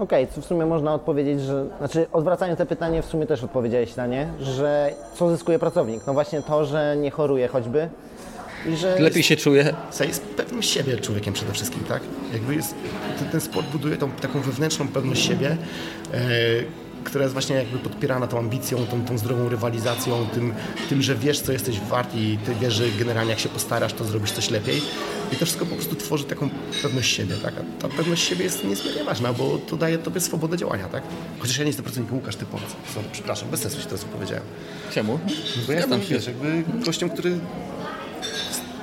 Okej, co w sumie można odpowiedzieć, że, znaczy odwracając te pytanie, w sumie też odpowiedziałeś na nie, że co zyskuje pracownik? No właśnie to, że nie choruje choćby i że Lepiej się czuje. Jest pewnym siebie człowiekiem przede wszystkim, tak? Jakby jest, ten, ten sport buduje tą taką wewnętrzną pewność siebie, e, która jest właśnie jakby podpierana tą ambicją, tą, tą zdrową rywalizacją, tym, tym, że wiesz, co jesteś wart i ty wiesz, że generalnie jak się postarasz, to zrobisz coś lepiej. I to wszystko po prostu tworzy taką pewność siebie, tak? A ta pewność siebie jest niezmiernie ważna, bo to daje tobie swobodę działania, tak? Chociaż ja nie jestem pracownikiem, Łukasz, ty powiedz. Sorry, przepraszam, bez sensu się to co powiedziałem. Czemu? Bo ja jestem, wiesz, jakby gościem, który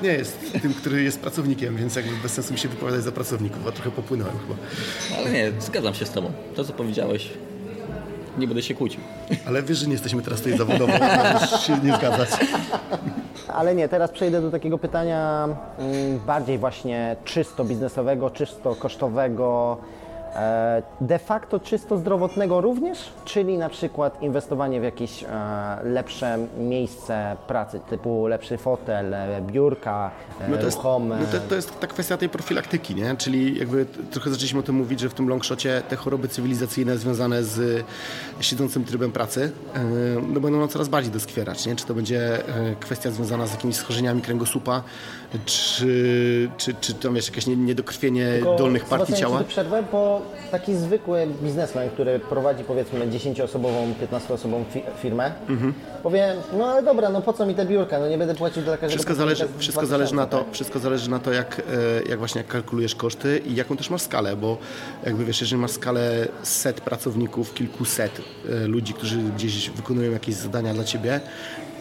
nie jest tym, który jest pracownikiem, więc jakby bez sensu mi się wypowiadać za pracowników, a trochę popłynąłem chyba. Ale nie, zgadzam się z tobą. To, co powiedziałeś, nie będę się kłócił. Ale wiesz, że nie jesteśmy teraz tutaj zawodowo, możesz się nie zgadzać. Ale nie, teraz przejdę do takiego pytania mm, bardziej właśnie czysto biznesowego, czysto kosztowego, de facto czysto zdrowotnego również, czyli na przykład inwestowanie w jakieś e, lepsze miejsce pracy, typu lepszy fotel, e, biurka, e, No to, jest, ruchome. no to, to jest ta kwestia tej profilaktyki, nie? Czyli jakby trochę zaczęliśmy o tym mówić, że w tym longshocie te choroby cywilizacyjne związane z siedzącym trybem pracy e, no będą coraz bardziej doskwierać, nie? Czy to będzie e, kwestia związana z jakimiś schorzeniami kręgosłupa, czy, czy, czy tam wiesz, jakieś nie- niedokrwienie Tylko dolnych partii ciała? ci przerwę, bo taki zwykły biznesmen, który prowadzi powiedzmy 10-osobową, 15-osobową fi- firmę, Mhm. powie, no ale dobra, no po co mi te biurka, no nie będę płacił za każdego Wszystko zależy, wszystko 2000, zależy na to, tak? wszystko zależy na to jak, e, jak właśnie jak kalkulujesz koszty i jaką też masz skalę, bo jakby wiesz, jeżeli masz skalę set pracowników, kilkuset e, ludzi, którzy gdzieś wykonują jakieś zadania dla ciebie,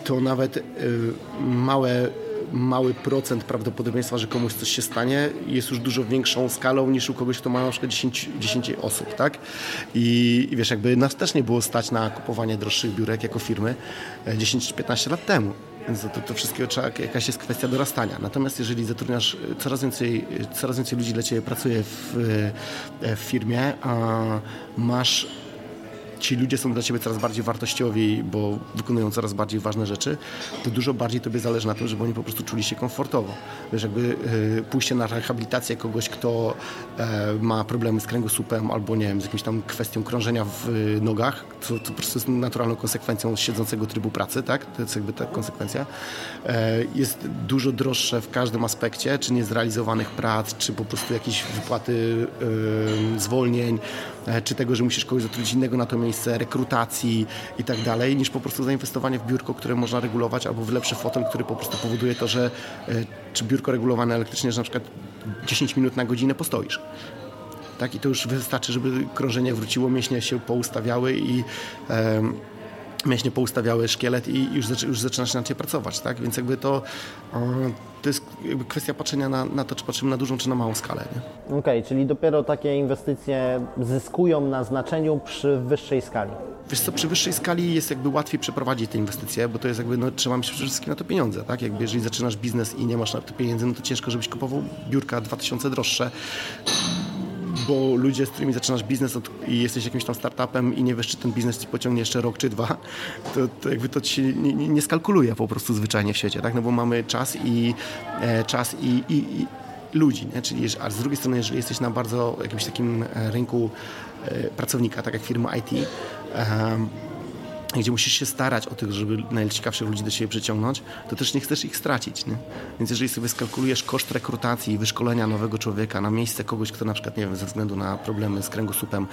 to nawet e, małe mały procent prawdopodobieństwa, że komuś coś się stanie jest już dużo większą skalą niż u kogoś, kto ma na przykład 10, 10 osób, tak? I, I wiesz, jakby nas też nie było stać na kupowanie droższych biurek jako firmy e, 10 czy 15 lat temu. Więc to, to wszystkiego trzeba, jakaś jest kwestia dorastania. Natomiast jeżeli zatrudniasz e, coraz więcej, e, coraz więcej ludzi dla Ciebie pracuje w, e, w firmie, a masz ci ludzie są dla Ciebie coraz bardziej wartościowi, bo wykonują coraz bardziej ważne rzeczy, to dużo bardziej Tobie zależy na tym, żeby oni po prostu czuli się komfortowo. Wiesz, jakby y, pójście na rehabilitację kogoś, kto e, ma problemy z kręgosłupem albo, nie wiem, z jakąś tam kwestią krążenia w y, nogach, co to po prostu jest naturalną konsekwencją siedzącego trybu pracy, tak? To jest jakby ta konsekwencja. E, jest dużo droższe w każdym aspekcie, czy niezrealizowanych prac, czy po prostu jakieś wypłaty zwolnień, e, czy tego, że musisz kogoś zatrudnić innego na to miejsce, rekrutacji i tak dalej, niż po prostu zainwestowanie w biurko, które można regulować, albo w lepszy fotel, który po prostu powoduje to, że e, czy biurko regulowane elektrycznie, że na przykład 10 minut na godzinę postoisz. Tak, i to już wystarczy, żeby krążenie wróciło, mięśnie się poustawiały i em, mięśnie poustawiały szkielet i już, już zaczynasz inaczej pracować, tak? Więc jakby to, to jest jakby kwestia patrzenia na, na to, czy patrzymy na dużą, czy na małą skalę? Okej, czyli dopiero takie inwestycje zyskują na znaczeniu przy wyższej skali. Wiesz co, przy wyższej skali jest jakby łatwiej przeprowadzić te inwestycje, bo to jest jakby, no, trzeba mieć przede wszystkim na to pieniądze, tak? Jakby jeżeli zaczynasz biznes i nie masz na to pieniędzy, no to ciężko, żebyś kupował biurka 2000 droższe, bo ludzie, z którymi zaczynasz biznes od, i jesteś jakimś tam startupem i nie wiesz, czy ten biznes ci pociągnie jeszcze rok czy dwa, to, to jakby to ci nie, nie, skalkuluje po prostu zwyczajnie w świecie, tak? No bo mamy czas i e, czas i, i, i ludzi, nie? Czyli, a z drugiej strony, jeżeli jesteś na bardzo jakimś takim e, rynku e, pracownika, tak jak firmy IT, em, gdzie musisz się starać o tych, żeby najciekawszych ludzi do siebie przyciągnąć, to też nie chcesz ich stracić. Nie? Więc jeżeli sobie skalkulujesz koszt rekrutacji i wyszkolenia nowego człowieka na miejsce kogoś, kto na przykład, nie wiem, ze względu na problemy z kręgosłupem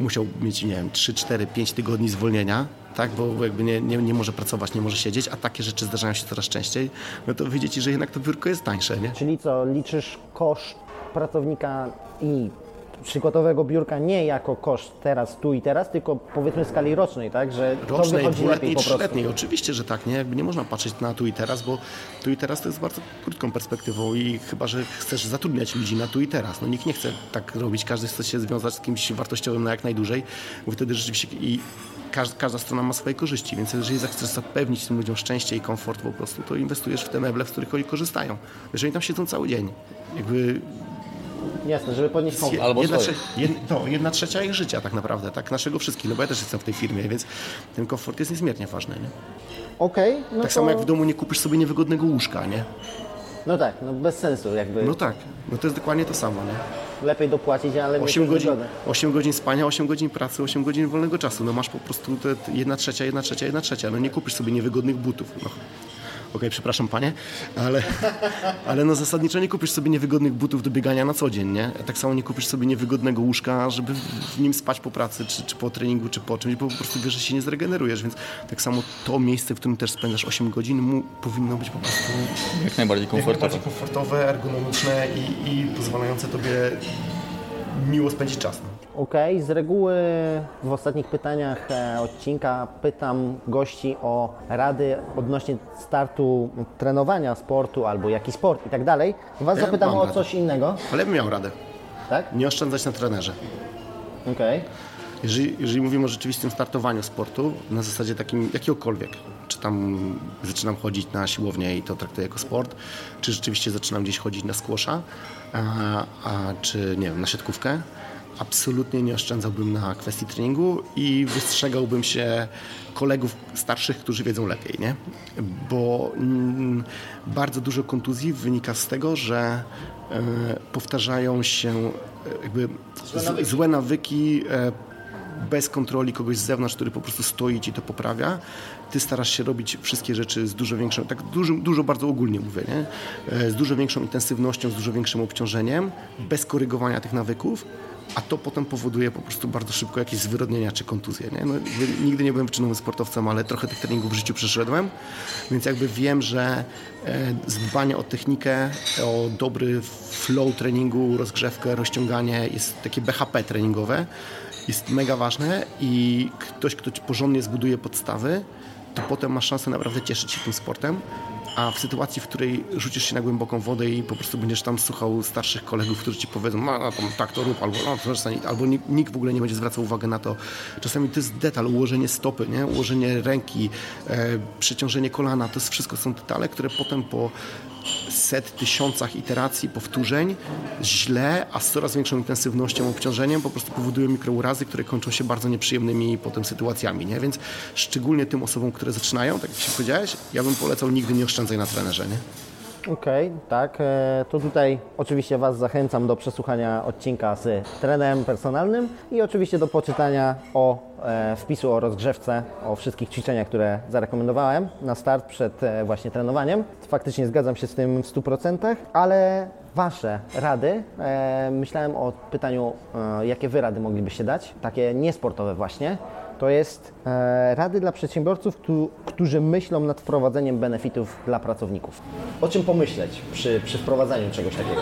musiał mieć, nie wiem, 3, 4, 5 tygodni zwolnienia, tak, bo jakby nie, nie, nie może pracować, nie może siedzieć, a takie rzeczy zdarzają się coraz częściej, no to wyjdzie ci, że jednak to biurko jest tańsze, nie? Czyli co, liczysz koszt pracownika i przykładowego biurka nie jako koszt teraz, tu i teraz, tylko powiedzmy w skali rocznej, tak? Że rocznej, dwuletniej, trzyletniej. Oczywiście, że tak, nie? Jakby nie można patrzeć na tu i teraz, bo tu i teraz to jest bardzo krótką perspektywą i chyba, że chcesz zatrudniać ludzi na tu i teraz. No nikt nie chce tak robić, każdy chce się związać z kimś wartościowym na jak najdłużej, bo wtedy rzeczywiście i każda, każda strona ma swoje korzyści, więc jeżeli chcesz zapewnić tym ludziom szczęście i komfort po prostu, to inwestujesz w te meble, z których oni korzystają. Jeżeli tam siedzą cały dzień, jakby Jasne, żeby podnieść komfort. Albo jedna, trze- jed, no, jedna trzecia ich życia tak naprawdę, tak naszego wszystkich, no bo ja też jestem w tej firmie, więc ten komfort jest niezmiernie ważny. Nie? Okej, no Tak to... samo jak w domu nie kupisz sobie niewygodnego łóżka, nie? No tak, no bez sensu jakby. No tak, no to jest dokładnie to samo, nie? Lepiej dopłacić, ale mieć 8 godzin, wygodę. 8 godzin spania, 8 godzin pracy, 8 godzin wolnego czasu. No masz po prostu te 1 trzecia, 1 trzecia, 1 trzecia. No nie kupisz sobie niewygodnych butów. No. Okej, przepraszam panie, ale, ale no zasadniczo nie kupisz sobie niewygodnych butów do biegania na co dzień, nie? Tak samo nie kupisz sobie niewygodnego łóżka, żeby w nim spać po pracy, czy, czy po treningu, czy po czymś, bo po prostu wiesz, że się nie zregenerujesz, więc tak samo to miejsce, w którym też spędzasz 8 godzin, mu, powinno być po prostu Jak najbardziej jak komfortowe. najbardziej komfortowe, ergonomiczne i, i pozwalające tobie miło spędzić czas. Okej, z reguły w ostatnich pytaniach e, odcinka pytam gości o rady odnośnie startu trenowania sportu albo jaki sport i tak dalej. Was Ja zapytam o radę. coś innego, Ale bym miał radę. tak? Nie oszczędzać na trenerze. Okej. Jeżeli, jeżeli mówimy o rzeczywistym startowaniu sportu, na zasadzie takim jakiegokolwiek, czy tam zaczynam chodzić na siłownię i to traktuję jako sport, czy rzeczywiście zaczynam gdzieś chodzić na squasha, a, a, czy nie wiem, na siatkówkę, absolutnie nie oszczędzałbym na kwestii treningu i wystrzegałbym się kolegów starszych, którzy wiedzą lepiej, nie? Bo mm, bardzo dużo kontuzji wynika z tego, że e, powtarzają się e, jakby z, złe nawyki e, bez kontroli kogoś z zewnątrz, który po prostu stoi i ci to poprawia. Ty starasz się robić wszystkie rzeczy z dużo większą, tak dużo, dużo bardzo ogólnie mówię, nie? Z dużo większą intensywnością, z dużo większym obciążeniem, bez korygowania tych nawyków, a to potem powoduje po prostu bardzo szybko jakieś zwyrodnienia czy kontuzje. Nie? No, nigdy nie byłem wyczynowym sportowcem, ale trochę tych treningów w życiu przeszedłem, więc jakby wiem, że e, dbanie o technikę, o dobry flow treningu, rozgrzewkę, rozciąganie jest takie BHP treningowe, jest mega ważne i ktoś, kto porządnie zbuduje podstawy, to potem masz szansę naprawdę cieszyć się tym sportem. A w sytuacji, w której rzucisz się na głęboką wodę i po prostu będziesz tam słuchał starszych kolegów, którzy ci powiedzą, no, no tak to rób, albo no, to przestań", albo nikt w ogóle nie będzie zwracał uwagi na to. Czasami to jest detal, ułożenie stopy, nie? ułożenie ręki, e, przeciążenie kolana, to jest wszystko są detale, które potem po set, tysiącach iteracji, powtórzeń, źle, a z coraz większą intensywnością, obciążeniem po prostu powodują mikrourazy, które kończą się bardzo nieprzyjemnymi potem sytuacjami, nie? Więc szczególnie tym osobom, które zaczynają, tak jak się powiedziałeś, ja bym polecał nigdy nie oszczędzaj na trenerze, nie? Okej, tak. E, To tutaj oczywiście Was zachęcam do przesłuchania odcinka z trenerem personalnym i oczywiście do poczytania o e, wpisu o rozgrzewce, o wszystkich ćwiczeniach, które zarekomendowałem na start przed e, właśnie trenowaniem. Faktycznie zgadzam się z tym w 100%, ale Wasze rady, myślałem o pytaniu, jakie Wy rady moglibyście dać, takie niesportowe właśnie. To jest e, rady dla przedsiębiorców, któ- którzy myślą nad wprowadzeniem benefitów dla pracowników. O czym pomyśleć przy, przy wprowadzaniu czegoś takiego?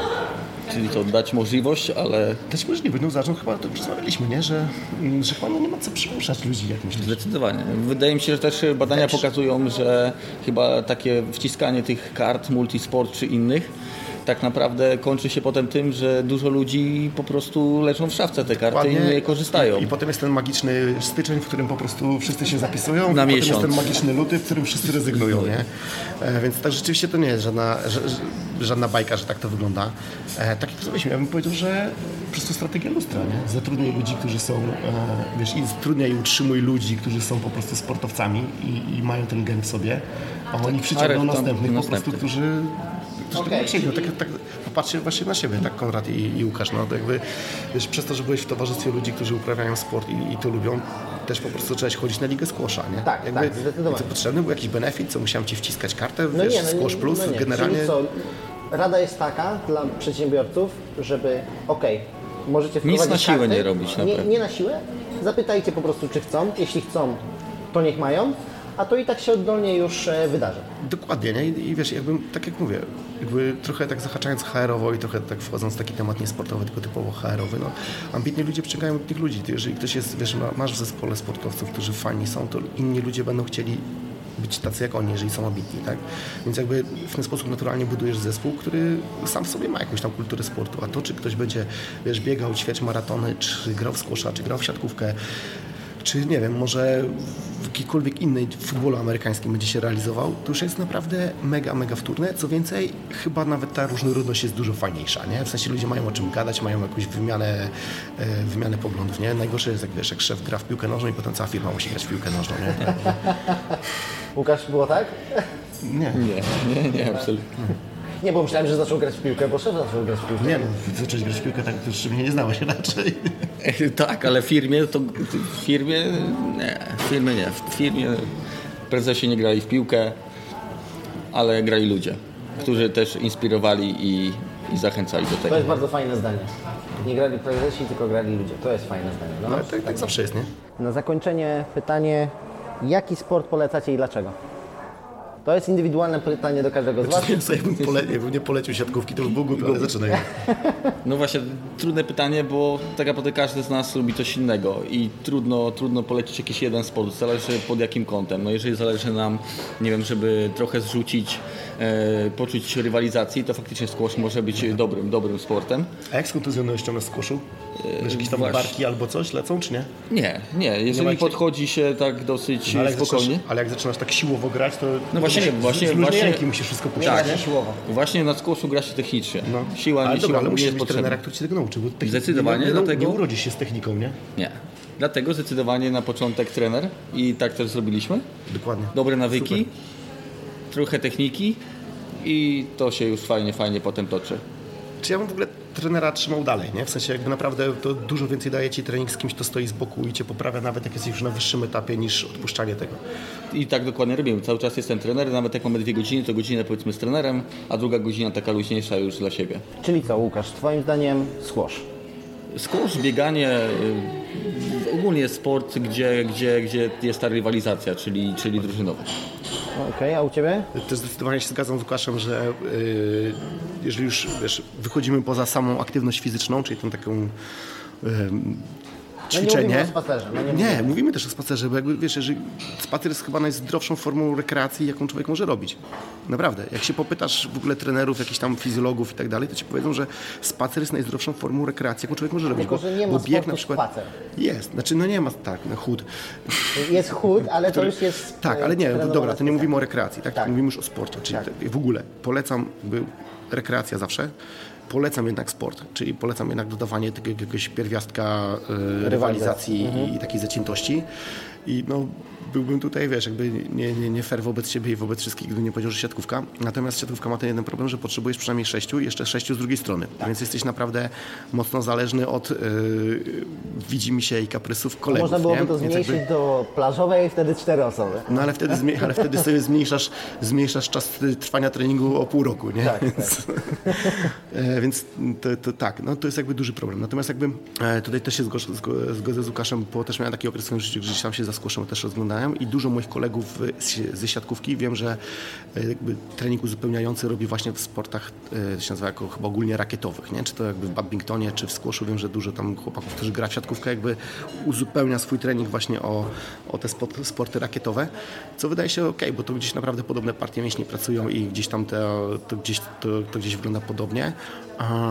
Czyli to dać możliwość, ale Też możliwe, no zaczął chyba to już rozmawialiśmy, nie? Że, mm, że chyba no nie ma co przymuszać ludzi, jak myślisz. Zdecydowanie. Wydaje mi się, że też badania pokazują, że chyba takie wciskanie tych kart multisport czy innych tak naprawdę kończy się potem tym, że dużo ludzi po prostu leczą w szafce te karty i nie korzystają. I, I potem jest ten magiczny styczeń, w którym po prostu wszyscy się zapisują. Na potem miesiąc. jest ten magiczny luty, w którym wszyscy rezygnują, nie? E, więc tak rzeczywiście to nie jest żadna, ża- ża- żadna bajka, że tak to wygląda. E, tak jak rozmawialiśmy, ja bym powiedział, że po prostu strategia lustra, nie? Zatrudniaj ludzi, którzy są, e, wiesz, i zatrudniaj i utrzymuj ludzi, którzy są po prostu sportowcami i, i mają ten gen w sobie, a oni przyciągną następnych po prostu, którzy okay. sięgną. Tak, tak, popatrzcie właśnie na siebie, tak Konrad i, i Łukasz. No, to jakby, wiesz, przez to, że byłeś w towarzystwie ludzi, którzy uprawiają sport i, i to lubią, też po prostu zacząłeś chodzić na ligę squasha, nie? Tak, jakby, tak, zdecydowanie. Co potrzebny był jakiś benefit, co musiałem ci wciskać kartę, No wiesz, nie, no nie, squash plus, no nie. generalnie... Czyli co, rada jest taka dla przedsiębiorców, żeby okej, możecie Nic wprowadzić na siłę karty, nie robić, Nie, naprawdę. nie na siłę. Zapytajcie po prostu, czy chcą. Jeśli chcą, to niech mają, a to i tak się oddolnie już e, wydarzy. Dokładnie, nie? I, I wiesz, jakbym, tak jak mówię, jakby trochę tak zahaczając HR-owo i trochę tak wchodząc w taki temat niesportowy, tylko typowo HR-owy, no ambitni ludzie przyciągają tych ludzi. Jeżeli ktoś jest, wiesz, ma, masz w zespole sportowców, którzy fajni są, to inni ludzie będą chcieli być tacy jak oni, jeżeli są ambitni, tak? Więc jakby w ten sposób naturalnie budujesz zespół, który sam w sobie ma jakąś tam kulturę sportu, a to, czy ktoś będzie, wiesz, biegał ćwierć maratony, czy grał w squasha, czy grał w siatkówkę, czy nie wiem, może w jakiejkolwiek innej futbolu amerykańskim będzie się realizował, to już jest naprawdę mega, mega wtórne. Co więcej, chyba nawet ta różnorodność jest dużo fajniejsza, nie? W sensie ludzie mają o czym gadać, mają jakąś wymianę, e, wymianę poglądów, nie? Najgorsze jest, jak wiesz, jak szef gra w piłkę nożną i potem cała firma musi grać w piłkę nożną, nie? Łukasz, było tak? Nie. Nie, nie, nie, absolutnie. Nie, bo myślałem, że zaczął grać w piłkę, bo szef zaczął grać w piłkę. Nie no, zacząłeś grać w piłkę tak, to jeszcze mnie nie znałeś raczej. tak, ale w firmie to w firmie nie, w firmie nie. W firmie prezesi nie grali w piłkę, ale grali ludzie, którzy też inspirowali i, i zachęcali do To tego. jest bardzo fajne zdanie. Nie grali prezesi, tylko grali ludzie. To jest fajne zdanie. No, No ale tak, tak zawsze jest, nie? Na zakończenie pytanie, jaki sport polecacie i dlaczego? To jest indywidualne pytanie do każdego z Was. Ja sobie bym pole, jakbym nie polecił siatkówki, to by był głupi, ale zaczynaj. No właśnie, trudne pytanie, bo tak naprawdę każdy z nas lubi coś innego i trudno, trudno polecić jakiś jeden sport, zależy pod jakim kątem. No jeżeli zależy nam, nie wiem, żeby trochę zrzucić poczuć rywalizacji, to faktycznie squash może być dobrym, dobrym sportem. A jak z kontuzjonnością na skoszu? Wiesz, jakieś tam właśnie. barki albo coś lecą, czy nie? Nie, nie, jeżeli jakiej- podchodzi się tak dosyć No, ale, jak spokojnie. zaczynasz, ale jak zaczynasz tak siłowo grać, to No właśnie, to właśnie- z, z właśnie- ręki musisz wszystko puszczać, Tak, nie? siłowo. Właśnie na squashu gra się technicznie. No. Siła, ale nie dobra, siła ale nie musisz mieć potrzebna. trenera, który ci tego nauczył. Bo technik- Zdecydowanie, nie, nie, dlatego- nie urodzisz się z techniką, nie? Nie. Dlatego zdecydowanie na początek trener i tak też zrobiliśmy. Dokładnie. Dobre nawyki, trochę techniki i to się już fajnie, fajnie potem toczy. Czy ja bym w ogóle trenera trzymał dalej, nie? W sensie jakby naprawdę to dużo więcej daje ci trening z kimś, kto stoi z boku i cię poprawia, nawet jak jesteś już na wyższym etapie niż odpuszczanie tego. I tak dokładnie robimy. Cały czas jestem trener, nawet jak mamy dwie godziny, to godzinę powiedzmy z trenerem, a druga godzina taka luźniejsza już dla siebie. Czyli co, Łukasz, Twoim zdaniem squash? Squash, bieganie, y, ogólnie sport, gdzie, gdzie, gdzie jest ta rywalizacja, czyli, czyli drużynowa. Okej, a u Ciebie? Też zdecydowanie się zgadzam z Łukaszem, że yy, jeżeli już wiesz, wychodzimy poza samą aktywność fizyczną, czyli tą taką yy, No nie ćwiczenie. No nie nie, mówimy. też o spacerze, bo jakby wiesz, jeżeli spacer jest chyba najzdrowszą formą rekreacji, jaką człowiek może robić. Naprawdę. Jak się popytasz w ogóle trenerów, jakichś tam fizjologów i tak dalej, to ci powiedzą, że spacer jest najzdrowszą formą rekreacji, jaką człowiek może robić. Tylko, że nie ma bo bieg na przykład spacer. jest. Znaczy, no nie ma tak, no chód. Jest chód, ale to już jest... Tak, e, ale nie, trenowana dobra, to nie mówimy o rekreacji, tak? Tak. Mówimy już o sporcie, czyli te- w ogóle polecam jakby rekreacja zawsze. Polecam jednak sport, czyli polecam jednak dodawanie tego jakiegoś pierwiastka e, rywalizacji i takiej zaciętości. I no, byłbym tutaj, wiesz, jakby nie, nie, nie fair wobec siebie i wobec wszystkich, gdybym nie powiedział, że siatkówka. Natomiast siatkówka ma ten jeden problem, że potrzebujesz przynajmniej sześciu i jeszcze sześciu z drugiej strony. Więc jesteś naprawdę mocno zależny od yy, widzi mi się i kaprysów kolegów. Można byłoby nie? to zmniejszyć jakby- do plażowej, wtedy cztery osoby. no ale wtedy, zmi- ale wtedy sobie zmniejszasz, zmniejszasz czas trwania treningu o pół roku, nie? Tak, Więc, e, więc to, to tak, no to jest jakby duży problem. Natomiast jakby e, tutaj też się zgodzę, zgo- zgodzę z Łukaszem, bo też miałem taki okres w swoim życiu, gdzie tam się za skłoszem też rozglądałem i dużo moich kolegów ze siatkówki wiem, że e, jakby trening uzupełniający robi właśnie w sportach, e, się nazywa jako chyba ogólnie rakietowych, nie? Czy to jakby w badmintonie, czy w squashu, wiem, że dużo tam chłopaków, którzy gra w siatkówkę jakby uzupełnia swój trening właśnie o, o te sport, sporty rakietowe, co wydaje się ok, bo to gdzieś naprawdę podobne partie mięśni pracują i gdzieś tam to, gdzieś, to, to gdzieś wygląda podobnie. A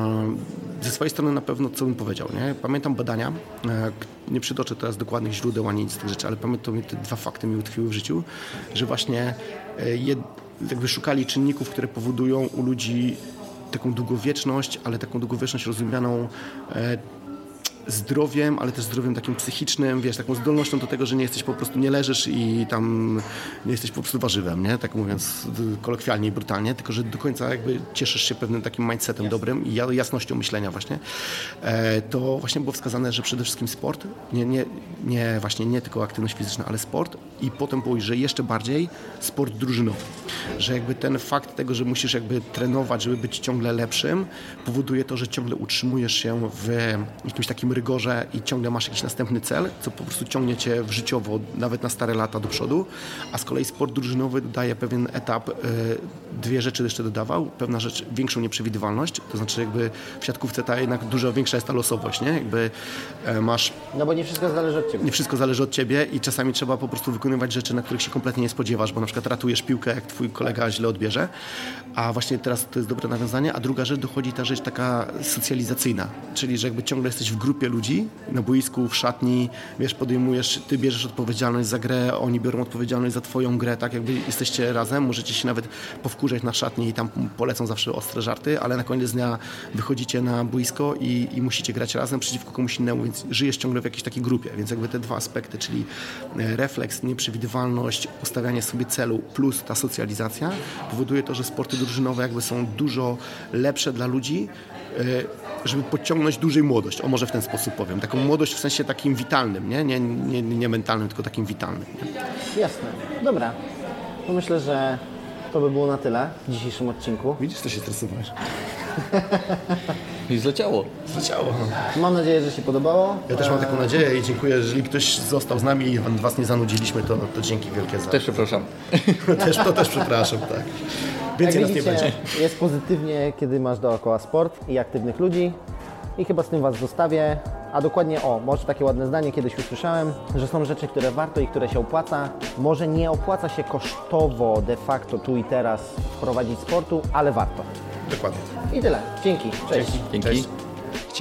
Ze swojej strony na pewno co bym powiedział, nie? Pamiętam badania, e, nie przytoczę teraz dokładnych źródeł ani nic z tych rzeczy, ale pamiętam mi te dwa fakty mi utkwiły w życiu, że właśnie e, jakby szukali czynników, które powodują u ludzi taką długowieczność, ale taką długowieczność rozumianą e, zdrowiem, ale też zdrowiem takim psychicznym, wiesz, taką zdolnością do tego, że nie jesteś po prostu, nie leżysz i tam nie jesteś po prostu warzywem, nie? Tak mówiąc kolokwialnie i brutalnie, tylko że do końca jakby cieszysz się pewnym takim mindsetem dobrym i ja- jasnością myślenia właśnie. E, to właśnie było wskazane, że przede wszystkim sport, nie, nie, nie właśnie nie tylko aktywność fizyczna, ale sport i potem było, że jeszcze bardziej sport drużynowy. Że jakby ten fakt tego, że musisz jakby trenować, żeby być ciągle lepszym, powoduje to, że ciągle utrzymujesz się w jakimś takim rygorze i ciągle masz jakiś następny cel, co po prostu ciągnie cię w życiowo nawet na stare lata do przodu, a z kolei sport drużynowy dodaje pewien etap, e, dwie rzeczy jeszcze dodawał, pewna rzecz, większą nieprzewidywalność, to znaczy jakby w siatkówce ta jednak dużo większa jest ta losowość, nie? Jakby e, masz No bo nie wszystko zależy od Ciebie. nie wszystko zależy od ciebie i czasami trzeba po prostu wykonywać rzeczy, na których się kompletnie nie spodziewasz, bo na przykład ratujesz piłkę, jak twój kolega źle odbierze, a właśnie teraz to jest dobre nawiązanie, a druga rzecz, dochodzi ta rzecz taka socjalizacyjna, czyli że jakby ciągle jesteś w grupie grupie ludzi na boisku, w szatni, wiesz, podejmujesz, ty bierzesz odpowiedzialność za grę, oni biorą odpowiedzialność za twoją grę, tak jakby jesteście razem, możecie się nawet powkurzać na szatni i tam polecą zawsze ostre żarty, ale na koniec dnia wychodzicie na boisko i, i musicie grać razem przeciwko komuś innemu, więc żyjesz ciągle w jakiejś takiej grupie, więc jakby te dwa aspekty, czyli e, refleks, nieprzewidywalność, ustawianie sobie celu plus ta socjalizacja powoduje to, że sporty drużynowe jakby są dużo lepsze dla ludzi, żeby podciągnąć dłużej młodość. O może w ten sposób powiem. Taką młodość w sensie takim witalnym, nie, nie, nie, nie mentalnym, tylko takim witalnym. Nie? Jasne. Dobra. To myślę, że to by było na tyle w dzisiejszym odcinku. Widzisz, co się stresowałeś? I zleciało. Zleciało. Mam nadzieję, że się podobało. Ja też mam taką nadzieję i dziękuję, jeżeli ktoś został z nami i was nie zanudziliśmy, to, to dzięki wielkie za... Też przepraszam. też, to też przepraszam, tak. Jak Więcej nas nie widzicie, będzie. jest pozytywnie, kiedy masz dookoła sport i aktywnych ludzi. I chyba z tym Was zostawię. A dokładnie, o, może takie ładne zdanie kiedyś usłyszałem, że są rzeczy, które warto i które się opłaca. Może nie opłaca się kosztowo de facto tu i teraz wprowadzić sportu, ale warto. Dokładnie. I tyle. Dzięki. Cześć. Dzięki. Cześć.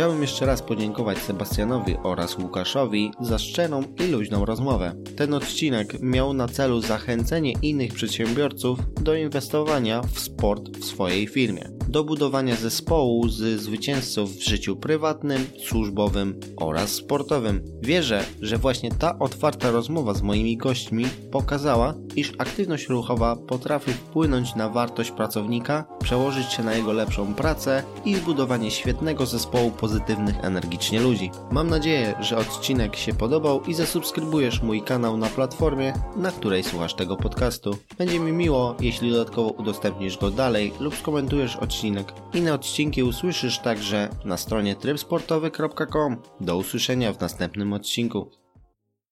Chciałbym jeszcze raz podziękować Sebastianowi oraz Łukaszowi za szczerą i luźną rozmowę. Ten odcinek miał na celu zachęcenie innych przedsiębiorców do inwestowania w sport w swojej firmie, do budowania zespołu z zwycięzców w życiu prywatnym, służbowym oraz sportowym. Wierzę, że właśnie ta otwarta rozmowa z moimi gośćmi pokazała, iż aktywność ruchowa potrafi wpłynąć na wartość pracownika, przełożyć się na jego lepszą pracę i zbudowanie świetnego zespołu pozytywnych energicznie ludzi. Mam nadzieję, że odcinek się podobał i zasubskrybujesz mój kanał na platformie, na której słuchasz tego podcastu. Będzie mi miło, jeśli dodatkowo udostępnisz go dalej lub skomentujesz odcinek. Inne odcinki usłyszysz także na stronie trybsportowy.com. Do usłyszenia w następnym odcinku.